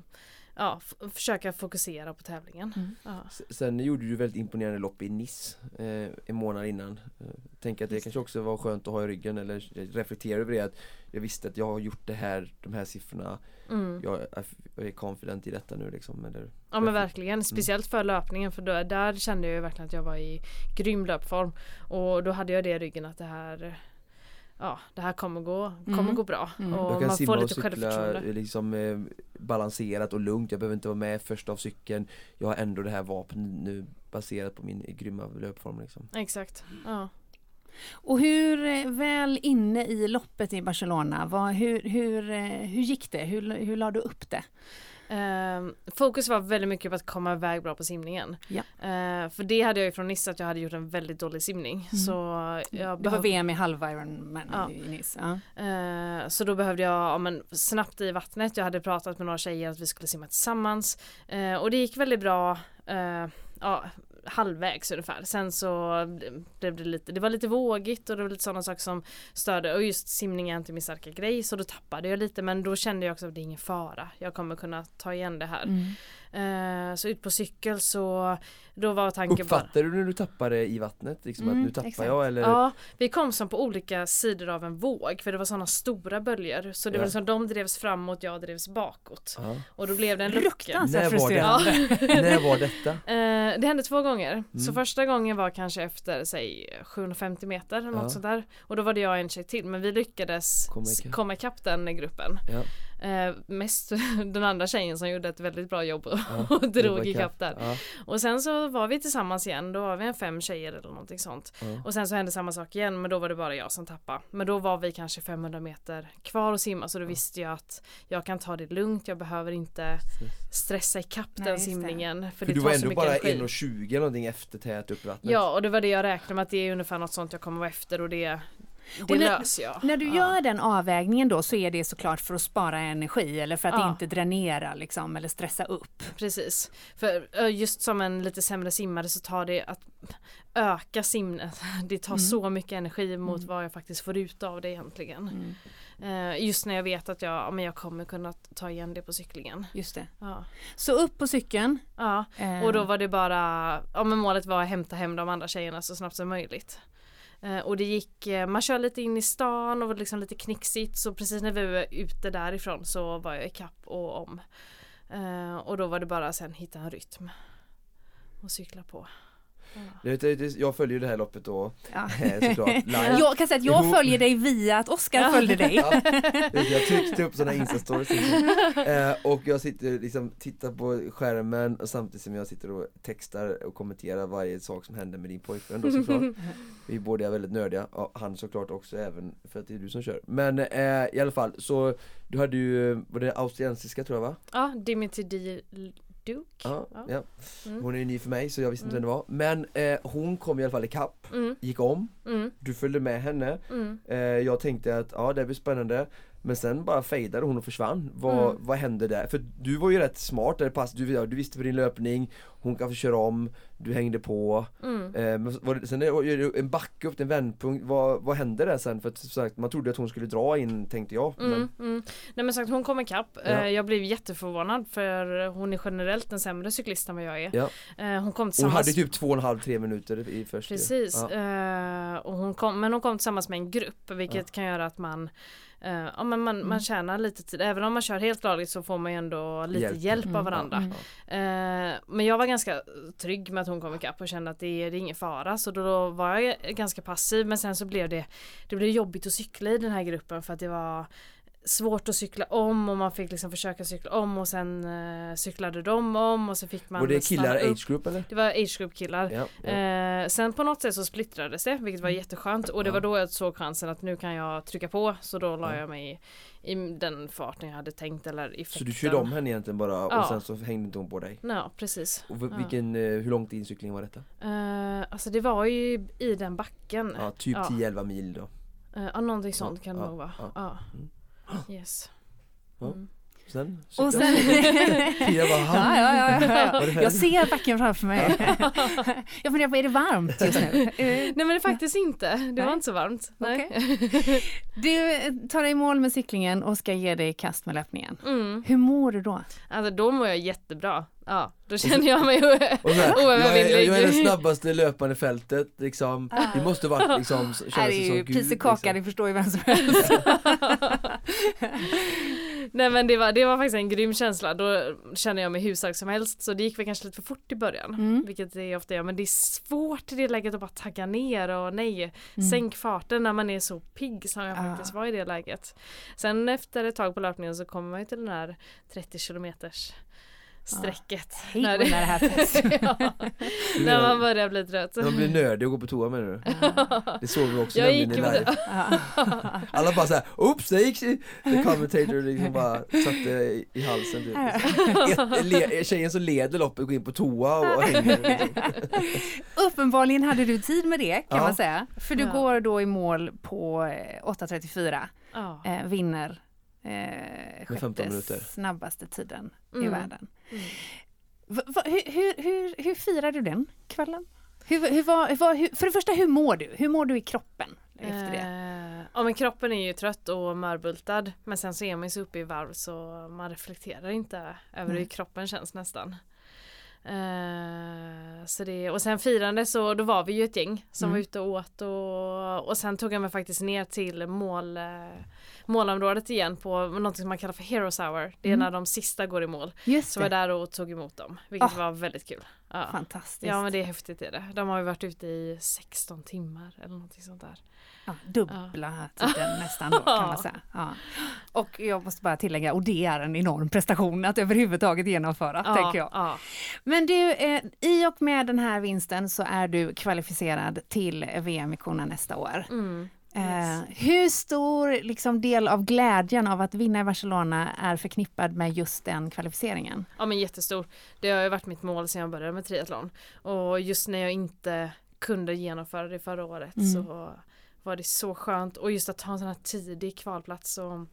ja, försöka fokusera på tävlingen. Mm. Ja. Sen gjorde du väldigt imponerande lopp i Nice eh, en månad innan. Eh, Tänker att det Just kanske också var skönt att ha i ryggen eller reflektera över det att jag visste att jag har gjort det här, de här siffrorna. Mm. Jag är, jag är confident i detta nu liksom. Eller, Ja men verkligen, speciellt Mm. för löpningen för då, där kände jag verkligen att jag var i grym löpform. Och då hade jag det i ryggen att det här Ja, det här kommer gå, kommer Mm. gå bra. Mm. Och jag kan man simma får och lite cykla självförtroende. eh, liksom eh, balanserat och lugnt. Jag behöver inte vara med först av cykeln. Jag har ändå det här vapnet nu baserat på min grymma löpform liksom. Exakt. Ja. Och hur eh, väl inne i loppet i Barcelona, vad, hur, hur, eh, hur gick det? Hur, hur la du upp det? Ehm, fokus var väldigt mycket på att komma iväg bra på simningen. Ja. Ehm, för det hade jag ju från Nice att jag hade gjort en väldigt dålig simning. Så, jag Det var VM i halv Ironman Ja. i Nice. Ja. Eh, så då behövde jag ja, men, snabbt i vattnet. Jag hade pratat med några tjejer att vi skulle simma tillsammans. Eh, och det gick väldigt bra. ja, halvvägs ungefär. Sen så blev det lite, det var lite vågigt och det var lite sådana saker som störde. Och just simning är inte min starka grej så då tappade jag lite men då kände jag också att det är ingen fara. Jag kommer kunna ta igen det här. Mm. Eh, så ut på cykel så då var tanken bara Uppfattade du när du tappade i vattnet? Liksom Mm, att nu tappar exakt. jag eller? Ja, vi kom som på olika sidor av en våg för det var sådana stora böljor. Så det Ja. var som de drevs framåt, jag drevs bakåt. Ja. Och då blev det en lucka. När var det? frustrerande. När var detta? Eh, det hände två gånger. Så Mm. första gången var kanske efter, säg 750 meter eller något Ja. sånt där. Och då var det jag och en tjej till men vi lyckades Komma ikapp. komma ikapp den gruppen. Ja. Eh, mest den andra tjejen som gjorde ett väldigt bra jobb och, Ja, och drog ikapp där. Ja, Och sen så var vi tillsammans igen, då var vi en fem tjejer eller någonting sånt. ja. Och sen så hände samma sak igen men då var det bara jag som tappade. Men då var vi kanske 500 meter kvar att simma så då visste jag att jag kan ta det lugnt, jag behöver inte stressa ikapp Nej, den simningen. För, För det du var ändå bara energi. 1,20 någonting efter tät upp vattnet. Ja och det var det jag räknade med att det är ungefär något sånt jag kommer vara efter och det, det Och när- löser jag. När du Ja. gör den avvägningen då så är det såklart för att spara energi eller för att Ja. inte dränera liksom, eller stressa upp. Precis. För just som en lite sämre simmare så tar det att öka simnet. Det tar Mm. så mycket energi mot Mm. vad jag faktiskt får ut av det egentligen. Mm. Eh, just när jag vet att jag, ja, men jag kommer kunna ta igen det på cyklingen. Just det. Ja. Så upp på cykeln. ja. eh, Och då var det bara, ja men målet var att hämta hem de andra tjejerna så snabbt som möjligt. Eh, och det gick, eh, man kör lite in i stan och var liksom lite knixigt så precis när vi var ute därifrån så var jag i kapp och om. Eh, och då var det bara sen hitta en rytm. Och cykla på. Ja. Jag, följer ju det här loppet då, Ja. eh, såklart, live. Jag kan säga att jag följer dig via att Oskar Ja. följde dig. Ja, jag tryckte upp sådana instastories eh, och jag sitter liksom, tittar på skärmen och samtidigt som jag sitter och textar och kommenterar varje sak som händer med din pojkvän då såklart. Vi båda är väldigt nördiga, ja, han såklart också även för att det är du som kör. Men eh, i alla fall, så du hade ju, var det australiensiska tror jag va? Ja, Dimitri. Duke. Ja, Ja. Mm. Hon är ju ny för mig så jag visste inte Mm. vem det var. Men eh, hon kom i alla fall ikapp, Mm, gick om, mm, du följde med henne mm. Eh, jag tänkte att ja det blir spännande Men sen bara fejdade hon och försvann. Vad, Mm. vad hände där? För du var ju rätt smart där pass. Du, du visste för din löpning, hon kan få köra om, du hängde på. Mm. Eh, men det, sen är det en backe upp, en vändpunkt. Vad, vad hände där sen? För att sagt, man trodde att hon skulle dra in tänkte jag. Men, Mm, mm. Nej men sagt hon kom ikapp. Ja. Eh, Jag blev jätteförvånad för hon är generellt en sämre cyklist än vad jag är. Ja. Eh, Hon kom hon tillsammans hade typ två och en halv, tre minuter i första. Precis, Ja. eh, och hon kom, men hon kom tillsammans med en grupp vilket kan göra att man eh, ja, men man, man tjänar lite tid, även om man kör helt lagligt så får man ju ändå lite Hjälp. hjälp, Mm, av varandra. mm. Eh, men jag var ganska trygg med att hon kom ikapp och kände att det det är ingen fara så då, då var jag ganska passiv men sen så blev det Det blev jobbigt att cykla i den här gruppen för att det var Svårt att cykla om och man fick liksom försöka cykla om och sen eh, cyklade de om och så fick man Var det killar age group eller? Det var age group killar Ja, ja. Eh, sen på något sätt så splittrades det vilket var jätteskönt och det Ja. var då jag såg chansen att nu kan jag trycka på så då la Ja. jag mig i, i den farten jag hade tänkt eller i Så du körde om henne egentligen bara och sen så hängde inte hon på dig? Ja precis. Och vilken, eh, hur långt in cyklingen var detta? Eh, alltså det var ju i den backen. Ja, typ Ja. 10-11 mil då. Eh, Ja någonting sånt kan det ja, nog vara. ja. Ja. Mm. Yes. Ja. Mm. Sen Och sen... Pia bara, ja, ja, ja, ja? Jag ser backen framför mig. Jag funderar på, är det varmt just nu? Eh, Nej men det är faktiskt inte. Det Nej. var inte så varmt. Nej. Du eh, tar dig i mål med cyklingen och ska ge dig i kast med löpningen. Mm. Hur mår du då? Alltså då mår jag jättebra. Ja, då känner jag mig här, jag, är, oövervinnlig. jag är den snabbaste löparen i fältet liksom. Det måste varit liksom, känns Här det är som ju Gud, pis och kaka, liksom. det förstår ju vem som helst. Nej men det var, det var faktiskt en grym känsla. Då kände jag mig hur stark som helst. Så det gick väl kanske lite för fort i början. Mm. Vilket det ofta gör. Men det är svårt i det läget att bara tagga ner och nej. Mm. Sänk farten när man är så pigg som jag Ah. faktiskt var i det läget. Sen efter ett tag på löpningen så kommer man ju till den här 30 kilometers strecket. Hej När när det här ja, när man börjar bli trött. Man blir nördig och går på toa menar du? Det såg vi också Jag gick live. Ja. Alla bara såhär, oops, det gick The commentator liksom bara satte i, halsen typ. Ett, le, Tjejen som leder loppet går in på toa och, och hänger liksom. Uppenbarligen hade du tid med det kan Ja. man säga. För du Ja. går då i mål på eh, 8.34, Ja. eh, vinner eh, Med 15 sjätte snabbaste tiden i Mm. världen. Mm. Va, va, hur, hur, hur, hur firar du den kvällen? Hur, hur, var, hur, för det första, hur mår du? Hur mår du i kroppen efter det? Eh, ja men kroppen är ju trött och mörbultad men sen så är man ju så uppe i varv så man reflekterar inte över Nej. hur kroppen känns nästan. Eh, så det, och sen firande så då var vi ju ett gäng som Mm. var ute och åt och, och sen tog jag mig faktiskt ner till mål, eh, målområdet igen på något som man kallar för Heroes Hour. Det är Mm. när de sista går i mål. Just Så var det, jag där och tog emot dem vilket Ah. var väldigt kul. Ja. fantastiskt. ja men det är häftigt är det. De har ju varit ute i 16 timmar eller någonting sånt där. Ja, dubbla tiden nästan då kan man säga. Ja. Och jag måste bara tillägga, och det är en enorm prestation att överhuvudtaget genomföra, tänker jag. ja. Men du, eh, i och med den här vinsten så är du kvalificerad till VM i Kona nästa år. Mm. Eh, hur stor liksom, del av glädjen av att vinna i Barcelona är förknippad med just den kvalificeringen? Ja men jättestor. Det har ju varit mitt mål sedan jag började med triathlon. Och just när jag inte kunde genomföra det förra året Mm. så var det så skönt. Och just att ta en sån här tidig kvalplats och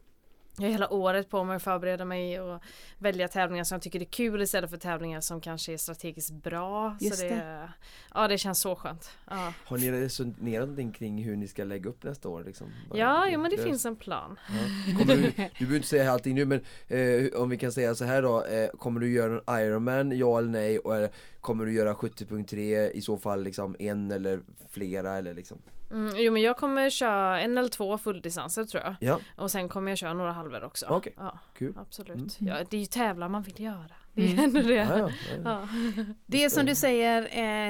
jag har hela året på mig att förbereda mig och välja tävlingar som jag tycker är kul istället för tävlingar som kanske är strategiskt bra. Just så det, Ja det känns så skönt. Ja, Har ni resonerat någonting kring hur ni ska lägga upp nästa år? Liksom? Ja, ja men det finns en plan. Ja. Du, du behöver inte säga allting nu men eh, om vi kan säga så här då, eh, kommer du göra en Ironman, ja eller nej? Och, eh, kommer du göra 70.3 i så fall liksom en eller flera eller liksom? Mm, jo men jag kommer köra en eller två fulldistanser tror jag. Ja, Och sen kommer jag köra några halvor också. Okej. Ja, kul. absolut. Mm. Ja, det är ju tävlar man vill göra. Det är Mm. det. Ja, ja. Det är som du säger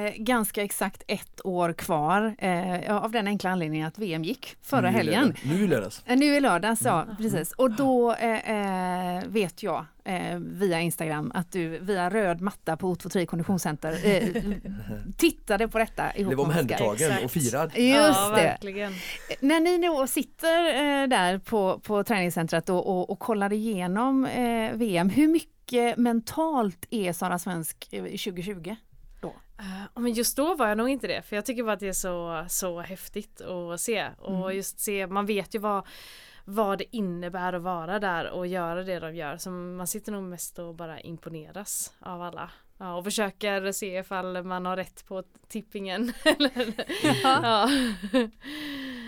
eh, ganska exakt ett år kvar eh, av den enkla anledningen att VM gick förra Nu helgen. lördag- Nu i lördags. Eh, Nu i lördags, ja precis. Och då eh, eh, vet jag eh, via Instagram att du via röd matta på O23 konditionscenter eh, tittade på detta ihop med Oskar. omhändertagen och firad. Just ja, det. verkligen. När ni då sitter eh, där på, på träningscentret och, och, och kollar igenom eh, VM, hur mycket mentalt är Sara Svensk eh, 2020? Uh, men just då var jag nog inte det för jag tycker bara att det är så, så häftigt att se och Mm. just se, man vet ju vad vad det innebär att vara där och göra det de gör. Så man sitter nog mest och bara imponeras av alla. Ja, och försöker se ifall man har rätt på tippingen. Eller- ja.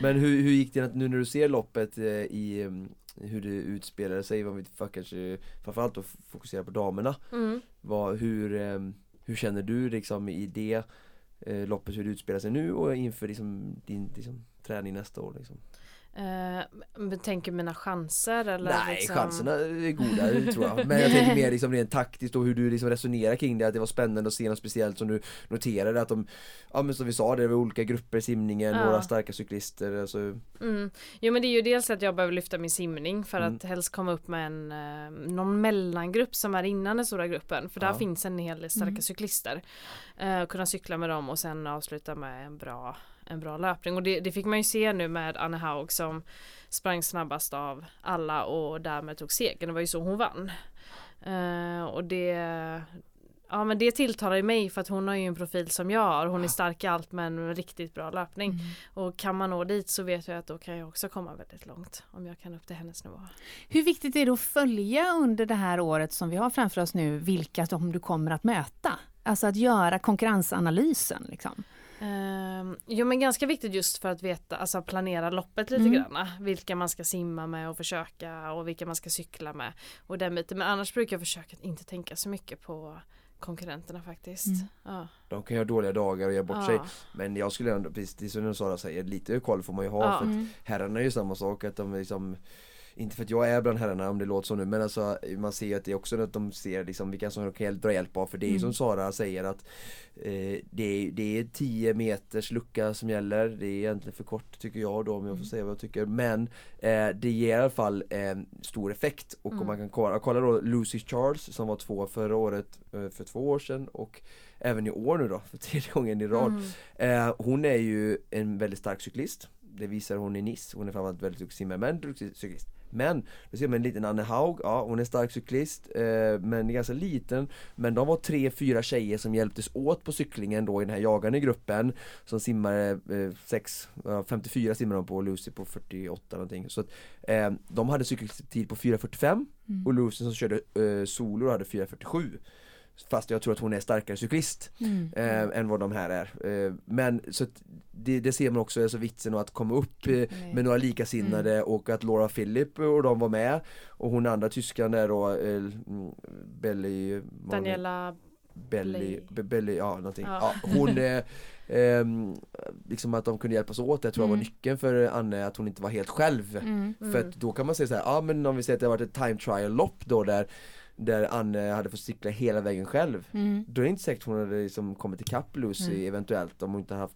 Men hur, hur gick det nu när du ser loppet eh, i mm, hur det utspelade sig, vad vi kanske framförallt då fokusera på damerna Mm. vad, hur, eh, hur känner du liksom i det eh, loppet hur det utspelar sig nu och inför liksom, din liksom, träning nästa år liksom? Men tänker mina chanser eller? Nej, liksom... chanserna är goda tror jag Men jag tänker mer liksom rent taktiskt och hur du liksom resonerar kring det Att det var spännande att se något speciellt som du noterade att de Ja men som vi sa, det var olika grupper i simningen, Ja. några starka cyklister alltså, Mm. Jo men det är ju dels att jag behöver lyfta min simning för Mm. att helst komma upp med en eh, någon mellangrupp som är innan den stora gruppen för där Ja. finns en hel del starka Mm. cyklister. Eh, kunna cykla med dem och sen avsluta med en bra en bra löpning och det, det fick man ju se nu med Anne Haug som sprang snabbast av alla och därmed tog segern. Det var ju så hon vann. Eh, och det Ja men det tilltalar ju mig för att hon har ju en profil som jag har. Hon är stark i allt men med riktigt bra löpning. Mm. Och kan man nå dit så vet jag att då kan jag också komma väldigt långt. Om jag kan upp till hennes nivå. Hur viktigt är det att följa under det här året som vi har framför oss nu vilka som du kommer att möta? Alltså att göra konkurrensanalysen. Liksom. Ehm, jo men ganska viktigt just för att veta, alltså planera loppet lite Mm. grann. Vilka man ska simma med och försöka och vilka man ska cykla med. Och den biten. Men annars brukar jag försöka att inte tänka så mycket på konkurrenterna faktiskt. Mm. Ja. De kan ju ha dåliga dagar och göra bort sig Ja. Men jag skulle ändå, precis som Sara säger, lite koll får man ju ha Ja. för att Mm. herrarna är ju samma sak att de liksom inte för att jag är bland herrarna om det låter så nu men alltså man ser att det är också att de ser liksom vilka som kan dra hjälp av för det är Mm. som Sara säger att eh, det, är, det är 10 meters lucka som gäller. Det är egentligen för kort tycker jag då om jag får säga vad jag tycker. Men eh, det ger i alla fall eh, stor effekt. Och Mm. om man kan kolla, kolla då Lucy Charles som var två förra året eh, för två år sedan och även i år nu då för tredje gången i rad. Mm. Eh, hon är ju en väldigt stark cyklist. Det visar hon i Nice, hon är framförallt väldigt duktig simmare men duktig cyklist Men, då ser man en liten Anne Haug, ja hon är stark cyklist eh, men ganska liten. Men de var tre, fyra tjejer som hjälptes åt på cyklingen då i den här jagande gruppen. Som simmade eh, sex, ja, 54 simmar de på och Lucy på 48 någonting. Så att, eh, de hade cykeltid på 4.45 Mm. och Lucy som körde eh, solo hade 4.47 Fast jag tror att hon är starkare cyklist Mm. eh, än vad de här är. Eh, men så det, det ser man också, alltså vitsen av att komma upp eh, med några likasinnade och att Laura Philip och de var med och hon andra tyskan där då, eh, mm, Belly det? Daniela Belly, Belly, ja någonting. Ja. Ja. hon, eh, ehm, liksom att de kunde hjälpas åt, jag tror jag var Mm. nyckeln för Anne att hon inte var helt själv. Mm. För att då kan man säga så här, ja men om vi säger att det har varit ett time trial lopp då där Där Anne hade fått cykla hela vägen själv Mm. Då är det inte säkert hon hade liksom kommit ikapp Lucy Mm. eventuellt om hon inte haft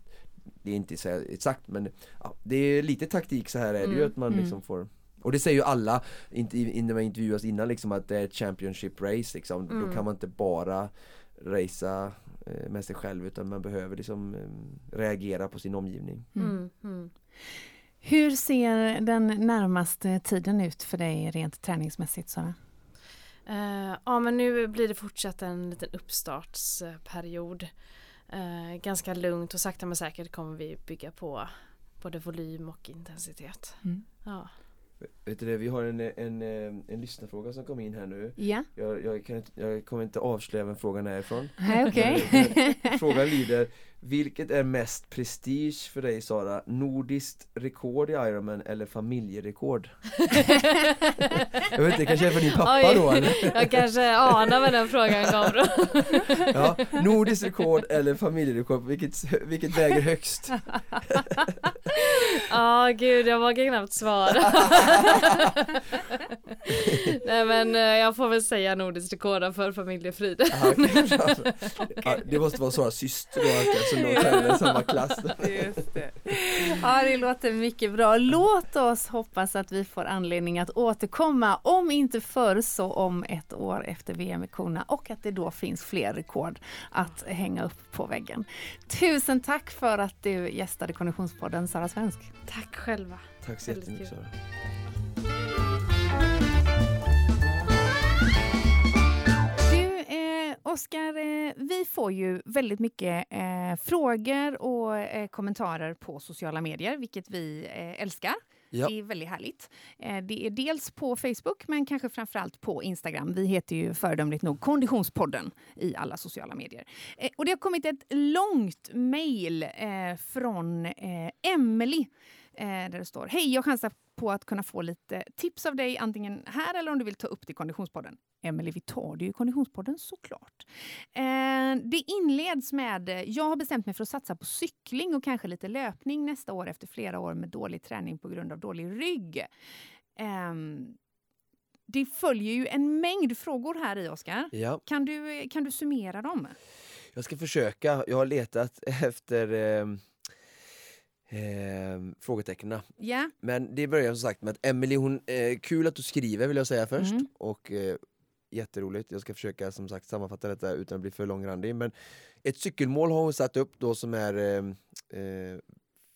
Det är inte exakt men ja, det är lite taktik så här är det ju Mm. att man Mm. liksom får och det säger ju alla, inte i- när man intervjuas innan liksom att det är ett Championship race liksom. Då Mm. kan man inte bara racea eh, med sig själv utan man behöver liksom eh, reagera på sin omgivning. Mm. Mm. Hur ser den närmaste tiden ut för dig rent träningsmässigt Sara? Eh, ja men nu blir det fortsatt en liten uppstartsperiod. Eh, ganska lugnt och sakta men säkert kommer vi bygga på både volym och intensitet. Mm. Ja. Vet du det, vi har en, en, en lyssnarfråga som kom in här nu. Ja, Jag, jag, kan, jag kommer inte avslöja vem frågan är ifrån. Nej, okej. Frågan lyder Vilket är mest prestige för dig Sara? Nordiskt rekord i Ironman eller familjerekord? Jag vet inte, det kanske är för din pappa Oj, då eller? Jag kanske anar vad den frågan kommer. Ja, nordiskt rekord eller familjerekord, vilket, vilket väger högst? Ja gud jag vågar knappt svara. Nej men eh, jag får väl säga nordiskt rekord för familjefrid. Ja, det måste vara Saras syster då som de tävlar i samma klass Just det. Ja, det låter mycket bra. Låt oss hoppas att vi får anledning att återkomma, om inte förr så om ett år efter VM i Kona och att det då finns fler rekord att hänga upp på väggen. Tusen tack för att du gästade Konditionspodden Sara Svensk. Tack själva. Tack så jättemycket. Sara Oskar, eh, vi får ju väldigt mycket eh, frågor och eh, kommentarer på sociala medier, vilket vi älskar. Ja. Det är väldigt härligt. Det är dels på Facebook, men kanske framförallt på Instagram. Vi heter ju föredömligt nog Konditionspodden i alla sociala medier. Och det har kommit ett långt mejl från eh, där det står Hej, jag chansar på att kunna få lite tips av dig antingen här eller om du vill ta upp det i Konditionspodden. Emelie, vi tar det ju i Konditionspodden såklart. Eh, det inleds med eh, Jag har bestämt mig för att satsa på cykling och kanske lite löpning nästa år efter flera år med dålig träning på grund av dålig rygg. Ehm, det följer ju en mängd frågor här i, Oskar. Ja, Kan du, kan du summera dem? jag ska försöka. Jag har letat efter eh, eh, frågetecknen. Ja. Men det börjar som sagt med att Emily, hon, eh, kul att du skriver vill jag säga först. Mm. Och eh, jätteroligt. Jag ska försöka som sagt sammanfatta detta utan att bli för långrandig. Men ett cykelmål har hon satt upp då som är eh, eh,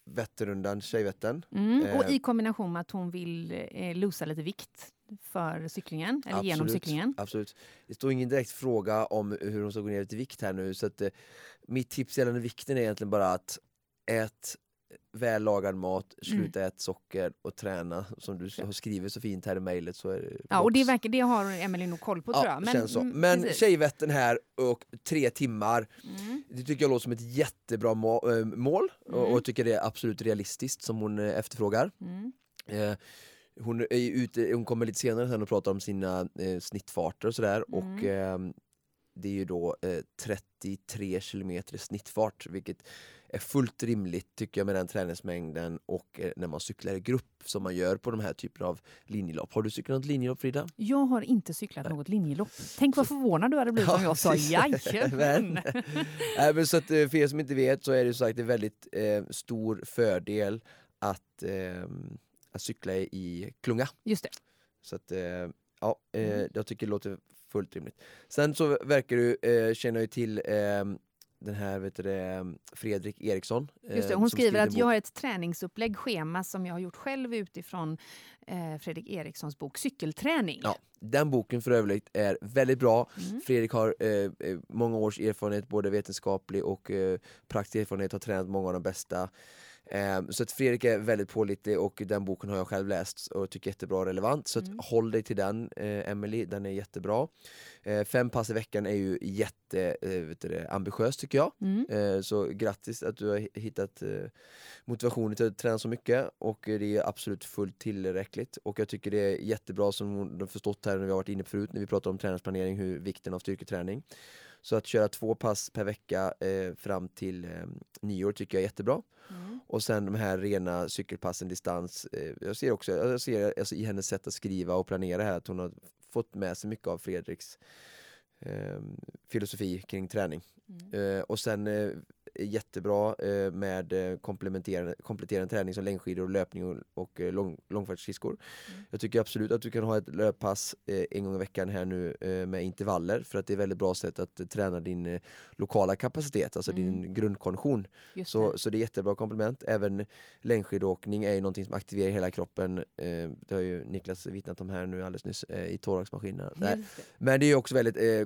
Vätternrundan, Tjejvättern. Mm. Och Eh. i kombination med att hon vill eh, losa lite vikt för cyklingen, eller genom Absolut, cyklingen. Absolut. Det står ingen direkt fråga om hur hon ska gå ner lite vikt här nu. Så att, eh, mitt tips gällande vikten är egentligen bara att ät väl lagad mat, Mm. sluta äta socker och träna. Som du har skrivit så fint här i mejlet så är det Ja, och det, verkar, det har Emelie nog koll på tror jag. Ja, känns så. mm, Men precis. Tjejvättern här och tre timmar. Mm. Det tycker jag låter som ett jättebra äh, mål och, Mm. och tycker det är absolut realistiskt som hon eh, efterfrågar. Mm. Eh, hon, är ute, hon kommer lite senare sen och pratar om sina eh, snittfarter och sådär och Mm. Ehm, det är ju då eh, 33 kilometer i snittfart vilket är fullt rimligt tycker jag med den träningsmängden och eh, när man cyklar i grupp som man gör på de här typerna av linjelopp. Har du cyklat något linjelopp Frida? Jag har inte cyklat något linjelopp. Tänk vad förvånad du hade blivit om jag sa jajamän. Nej, men så att, eh, för er som inte vet så är det ju sagt en väldigt eh, stor fördel att, eh, att cykla i klunga. Just det. Så att, eh, ja, eh, Mm. jag tycker det låter fullt rimligt. Sen så verkar du eh, känna ju till eh, den här vet du, det, Fredrik Eriksson. eh, Just det. Hon skriver en att bok. jag har ett träningsupplägg, schema som jag har gjort själv utifrån eh, Fredrik Erikssons bok Cykelträning. Ja, den boken för övrigt är väldigt bra. Mm. Fredrik har eh, eh, många års erfarenhet, både vetenskaplig och eh, praktisk erfarenhet, har tränat många av de bästa. Eh, så att Fredrik är väldigt pålitlig och den boken har jag själv läst och tycker jättebra och relevant. Så Mm. håll dig till den eh, Emily, den är jättebra. Eh, fem pass i veckan är ju jätte eh, vet du det, ambitiöst tycker jag. Mm. Eh, så grattis att du har hi- hittat eh, motivationen till att träna så mycket och det är absolut fullt tillräckligt. Och jag tycker det är jättebra som hon har förstått här när vi har varit inne förut när vi pratar om träningsplanering, hur vikten av styrketräning. Så att köra två pass per vecka eh, fram till eh, nyår tycker jag är jättebra. Mm. Och sen de här rena cykelpassen distans. Eh, jag ser också jag ser, alltså, i hennes sätt att skriva och planera här att hon har fått med sig mycket av Fredriks eh, filosofi kring träning. Mm. Eh, och sen eh, jättebra eh, med eh, komplementerande, kompletterande träning som längdskidor, och löpning och, och eh, lång, långfärdsskridskor. Mm. Jag tycker absolut att du kan ha ett löppass en gång i veckan här nu med intervaller för att det är ett väldigt bra sätt att träna din lokala kapacitet, alltså Mm. din grundkondition. Så, det. så det är jättebra komplement. Även längdskidåkning är ju någonting som aktiverar hela kroppen. Det har ju Niklas vittnat om här nu alldeles nyss i det. men det är också väldigt. Eh,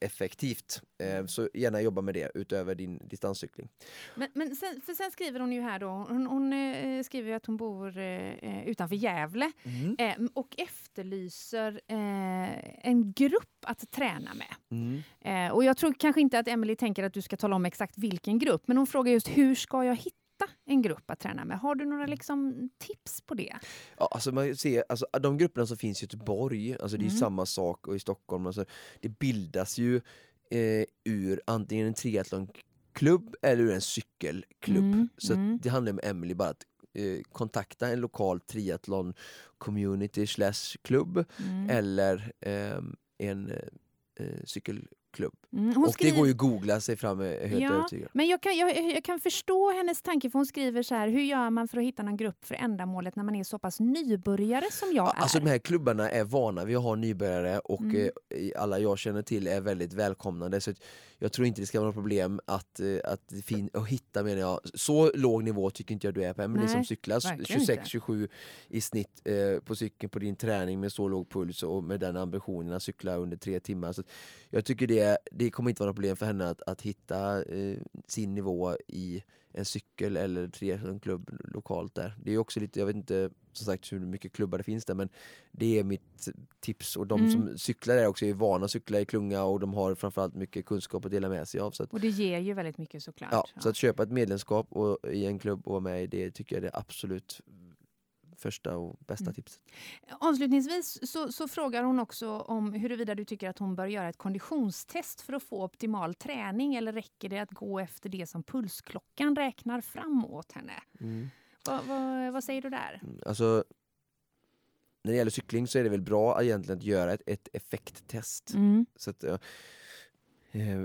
effektivt. Mm. eh, så gärna jobba med det utöver din distanscykling. Men, men sen, för sen skriver hon ju här då, hon, hon eh, skriver att hon bor eh, utanför Gävle eh, och efterlyser en grupp att träna med. Mm. Och jag tror kanske inte att Emily tänker att du ska tala om exakt vilken grupp, men hon frågar just hur ska jag hitta en grupp att träna med? Har du några liksom, tips på det? Ja, alltså man ser, alltså, de grupperna som finns i Göteborg, alltså det är Mm. samma sak och i Stockholm. Alltså, det bildas ju eh, ur antingen en triathlonklubb eller ur en cykelklubb. Mm, Så mm. det handlar om Emily bara att eh, kontakta en lokal triathlon community slash klubb Mm. eller ehm, en eh, cykelklubb. Mm, och skriver- det går ju att googla sig fram, jag helt Ja, övertygad. Men jag kan, jag, jag kan förstå hennes tanke, för hon skriver så här, hur gör man för att hitta någon grupp för ändamålet när man är så pass nybörjare som jag Ja, är? Alltså de här klubbarna är vana vid att ha nybörjare och Mm. eh, alla jag känner till är väldigt välkomnande. Så jag tror inte det ska vara något problem att, eh, att, fin- att hitta, menar jag. Så låg nivå tycker inte jag du är på, men Nej, som cyklar verkligen inte. 26-27 i snitt eh, på cykeln på din träning med så låg puls och med den ambitionen att cykla under tre timmar. Så jag tycker det det, det kommer inte vara något problem för henne att, att hitta eh, sin nivå i en cykel eller triathlonklubb lokalt där. Det är också lite, jag vet inte som sagt hur mycket klubbar det finns där men det är mitt tips och de Mm. som cyklar där också är vana att cykla i klunga och de har framförallt mycket kunskap att dela med sig av. Så att, Och det ger ju väldigt mycket såklart. ja, så att köpa ett medlemskap och, i en klubb och vara med i det tycker jag är det absolut första och bästa Mm. tipset. Avslutningsvis så, så frågar hon också om huruvida du tycker att hon bör göra ett konditionstest för att få optimal träning eller räcker det att gå efter det som pulsklockan räknar fram åt henne? Mm. Vad, vad, vad säger du där? Mm, Alltså, när det gäller cykling så är det väl bra egentligen att göra ett, ett effekttest. Mm. Så att,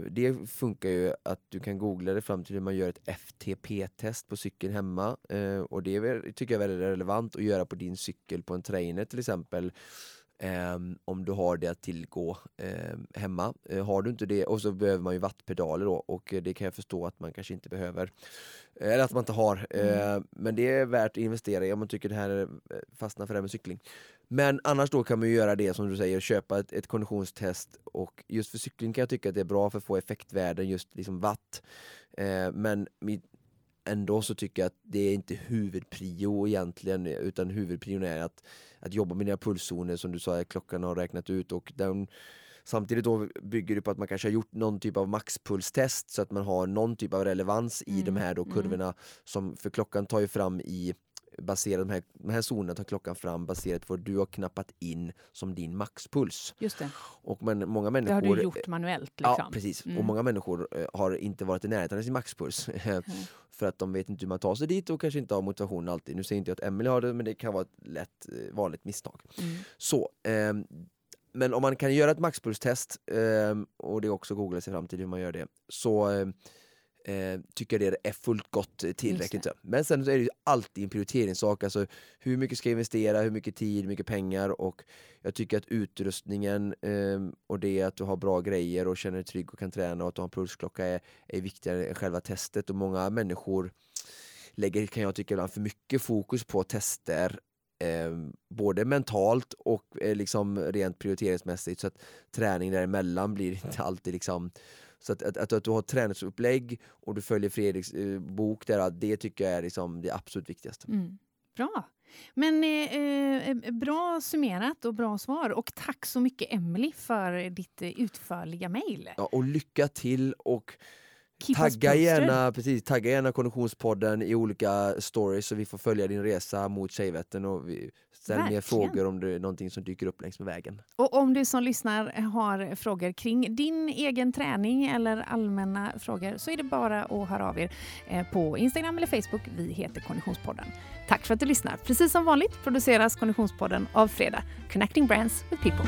det funkar ju att du kan googla det fram till hur man gör ett FTP-test på cykeln hemma. Eh, och det tycker jag är väldigt relevant att göra på din cykel på en trainer till exempel. ehm, om du har det att tillgå ehm, hemma. Eh, har du inte det, och så behöver man ju wattpedaler då och eh, det kan jag förstå att man kanske inte behöver. Eh, Eller att man inte har. Mm. Eh, men det är värt att investera i om man tycker det här är, eh, fastnar för det här med cykling. Men annars då kan man ju göra det som du säger, köpa ett, ett konditionstest och just för cykling kan jag tycka att det är bra för att få effektvärden, just liksom watt. Eh, men mitt, ändå så tycker jag att det är inte huvudprio egentligen utan huvudprion är att, att jobba med dina pulszoner som du sa klockan har räknat ut och den, Samtidigt då bygger det på att man kanske har gjort någon typ av maxpulstest så att man har någon typ av relevans i Mm, de här då mm. kurvorna som för klockan tar ju fram i baserat, de här, de här zonerna tar klockan fram baserat på vad du har knappat in som din maxpuls. Just det, Och men, många det människor har du gjort manuellt. Liksom. Ja, precis. Mm. Och många människor eh, har inte varit i närheten av sin maxpuls. för att de vet inte hur man tar sig dit och kanske inte har motivation alltid. Nu säger inte jag att Emelie har det, men det kan vara ett lätt eh, vanligt misstag. Mm. Så, ehm, men om man kan göra ett maxpulstest, ehm, och det är också googla sig fram till hur man gör det, så ehm, eh, tycker det är fullt gott eh, tillräckligt. Men sen är det ju alltid en prioriteringssak, alltså hur mycket ska jag investera, hur mycket tid, hur mycket pengar? Och jag tycker att utrustningen ehm, och det att du har bra grejer och känner dig trygg och kan träna och att du har en pulsklocka är, är viktigare än själva testet. Och många människor lägger, kan jag tycka, ibland för mycket fokus på tester eh, både mentalt och eh, liksom rent prioriteringsmässigt. Så att träning däremellan blir inte alltid liksom så att, att, att, att du har träningsupplägg och du följer Fredriks eh, bok där, det tycker jag är liksom det absolut viktigaste. Mm. Bra. Men eh, eh, bra summerat och bra svar. Och tack så mycket Emily för ditt eh, utförliga mejl. Ja, och lycka till och Keep tagga gärna, precis, tagga gärna Konditionspodden i olika stories så vi får följa din resa mot Tjejvättern och vi ställer mer frågor om det är någonting som dyker upp längs med vägen. Och om du som lyssnar har frågor kring din egen träning eller allmänna frågor så är det bara att höra av er eh, på Instagram eller Facebook. Vi heter Konditionspodden. Tack för att du lyssnar. Precis som vanligt produceras Konditionspodden av Fredag, Connecting Brands with People.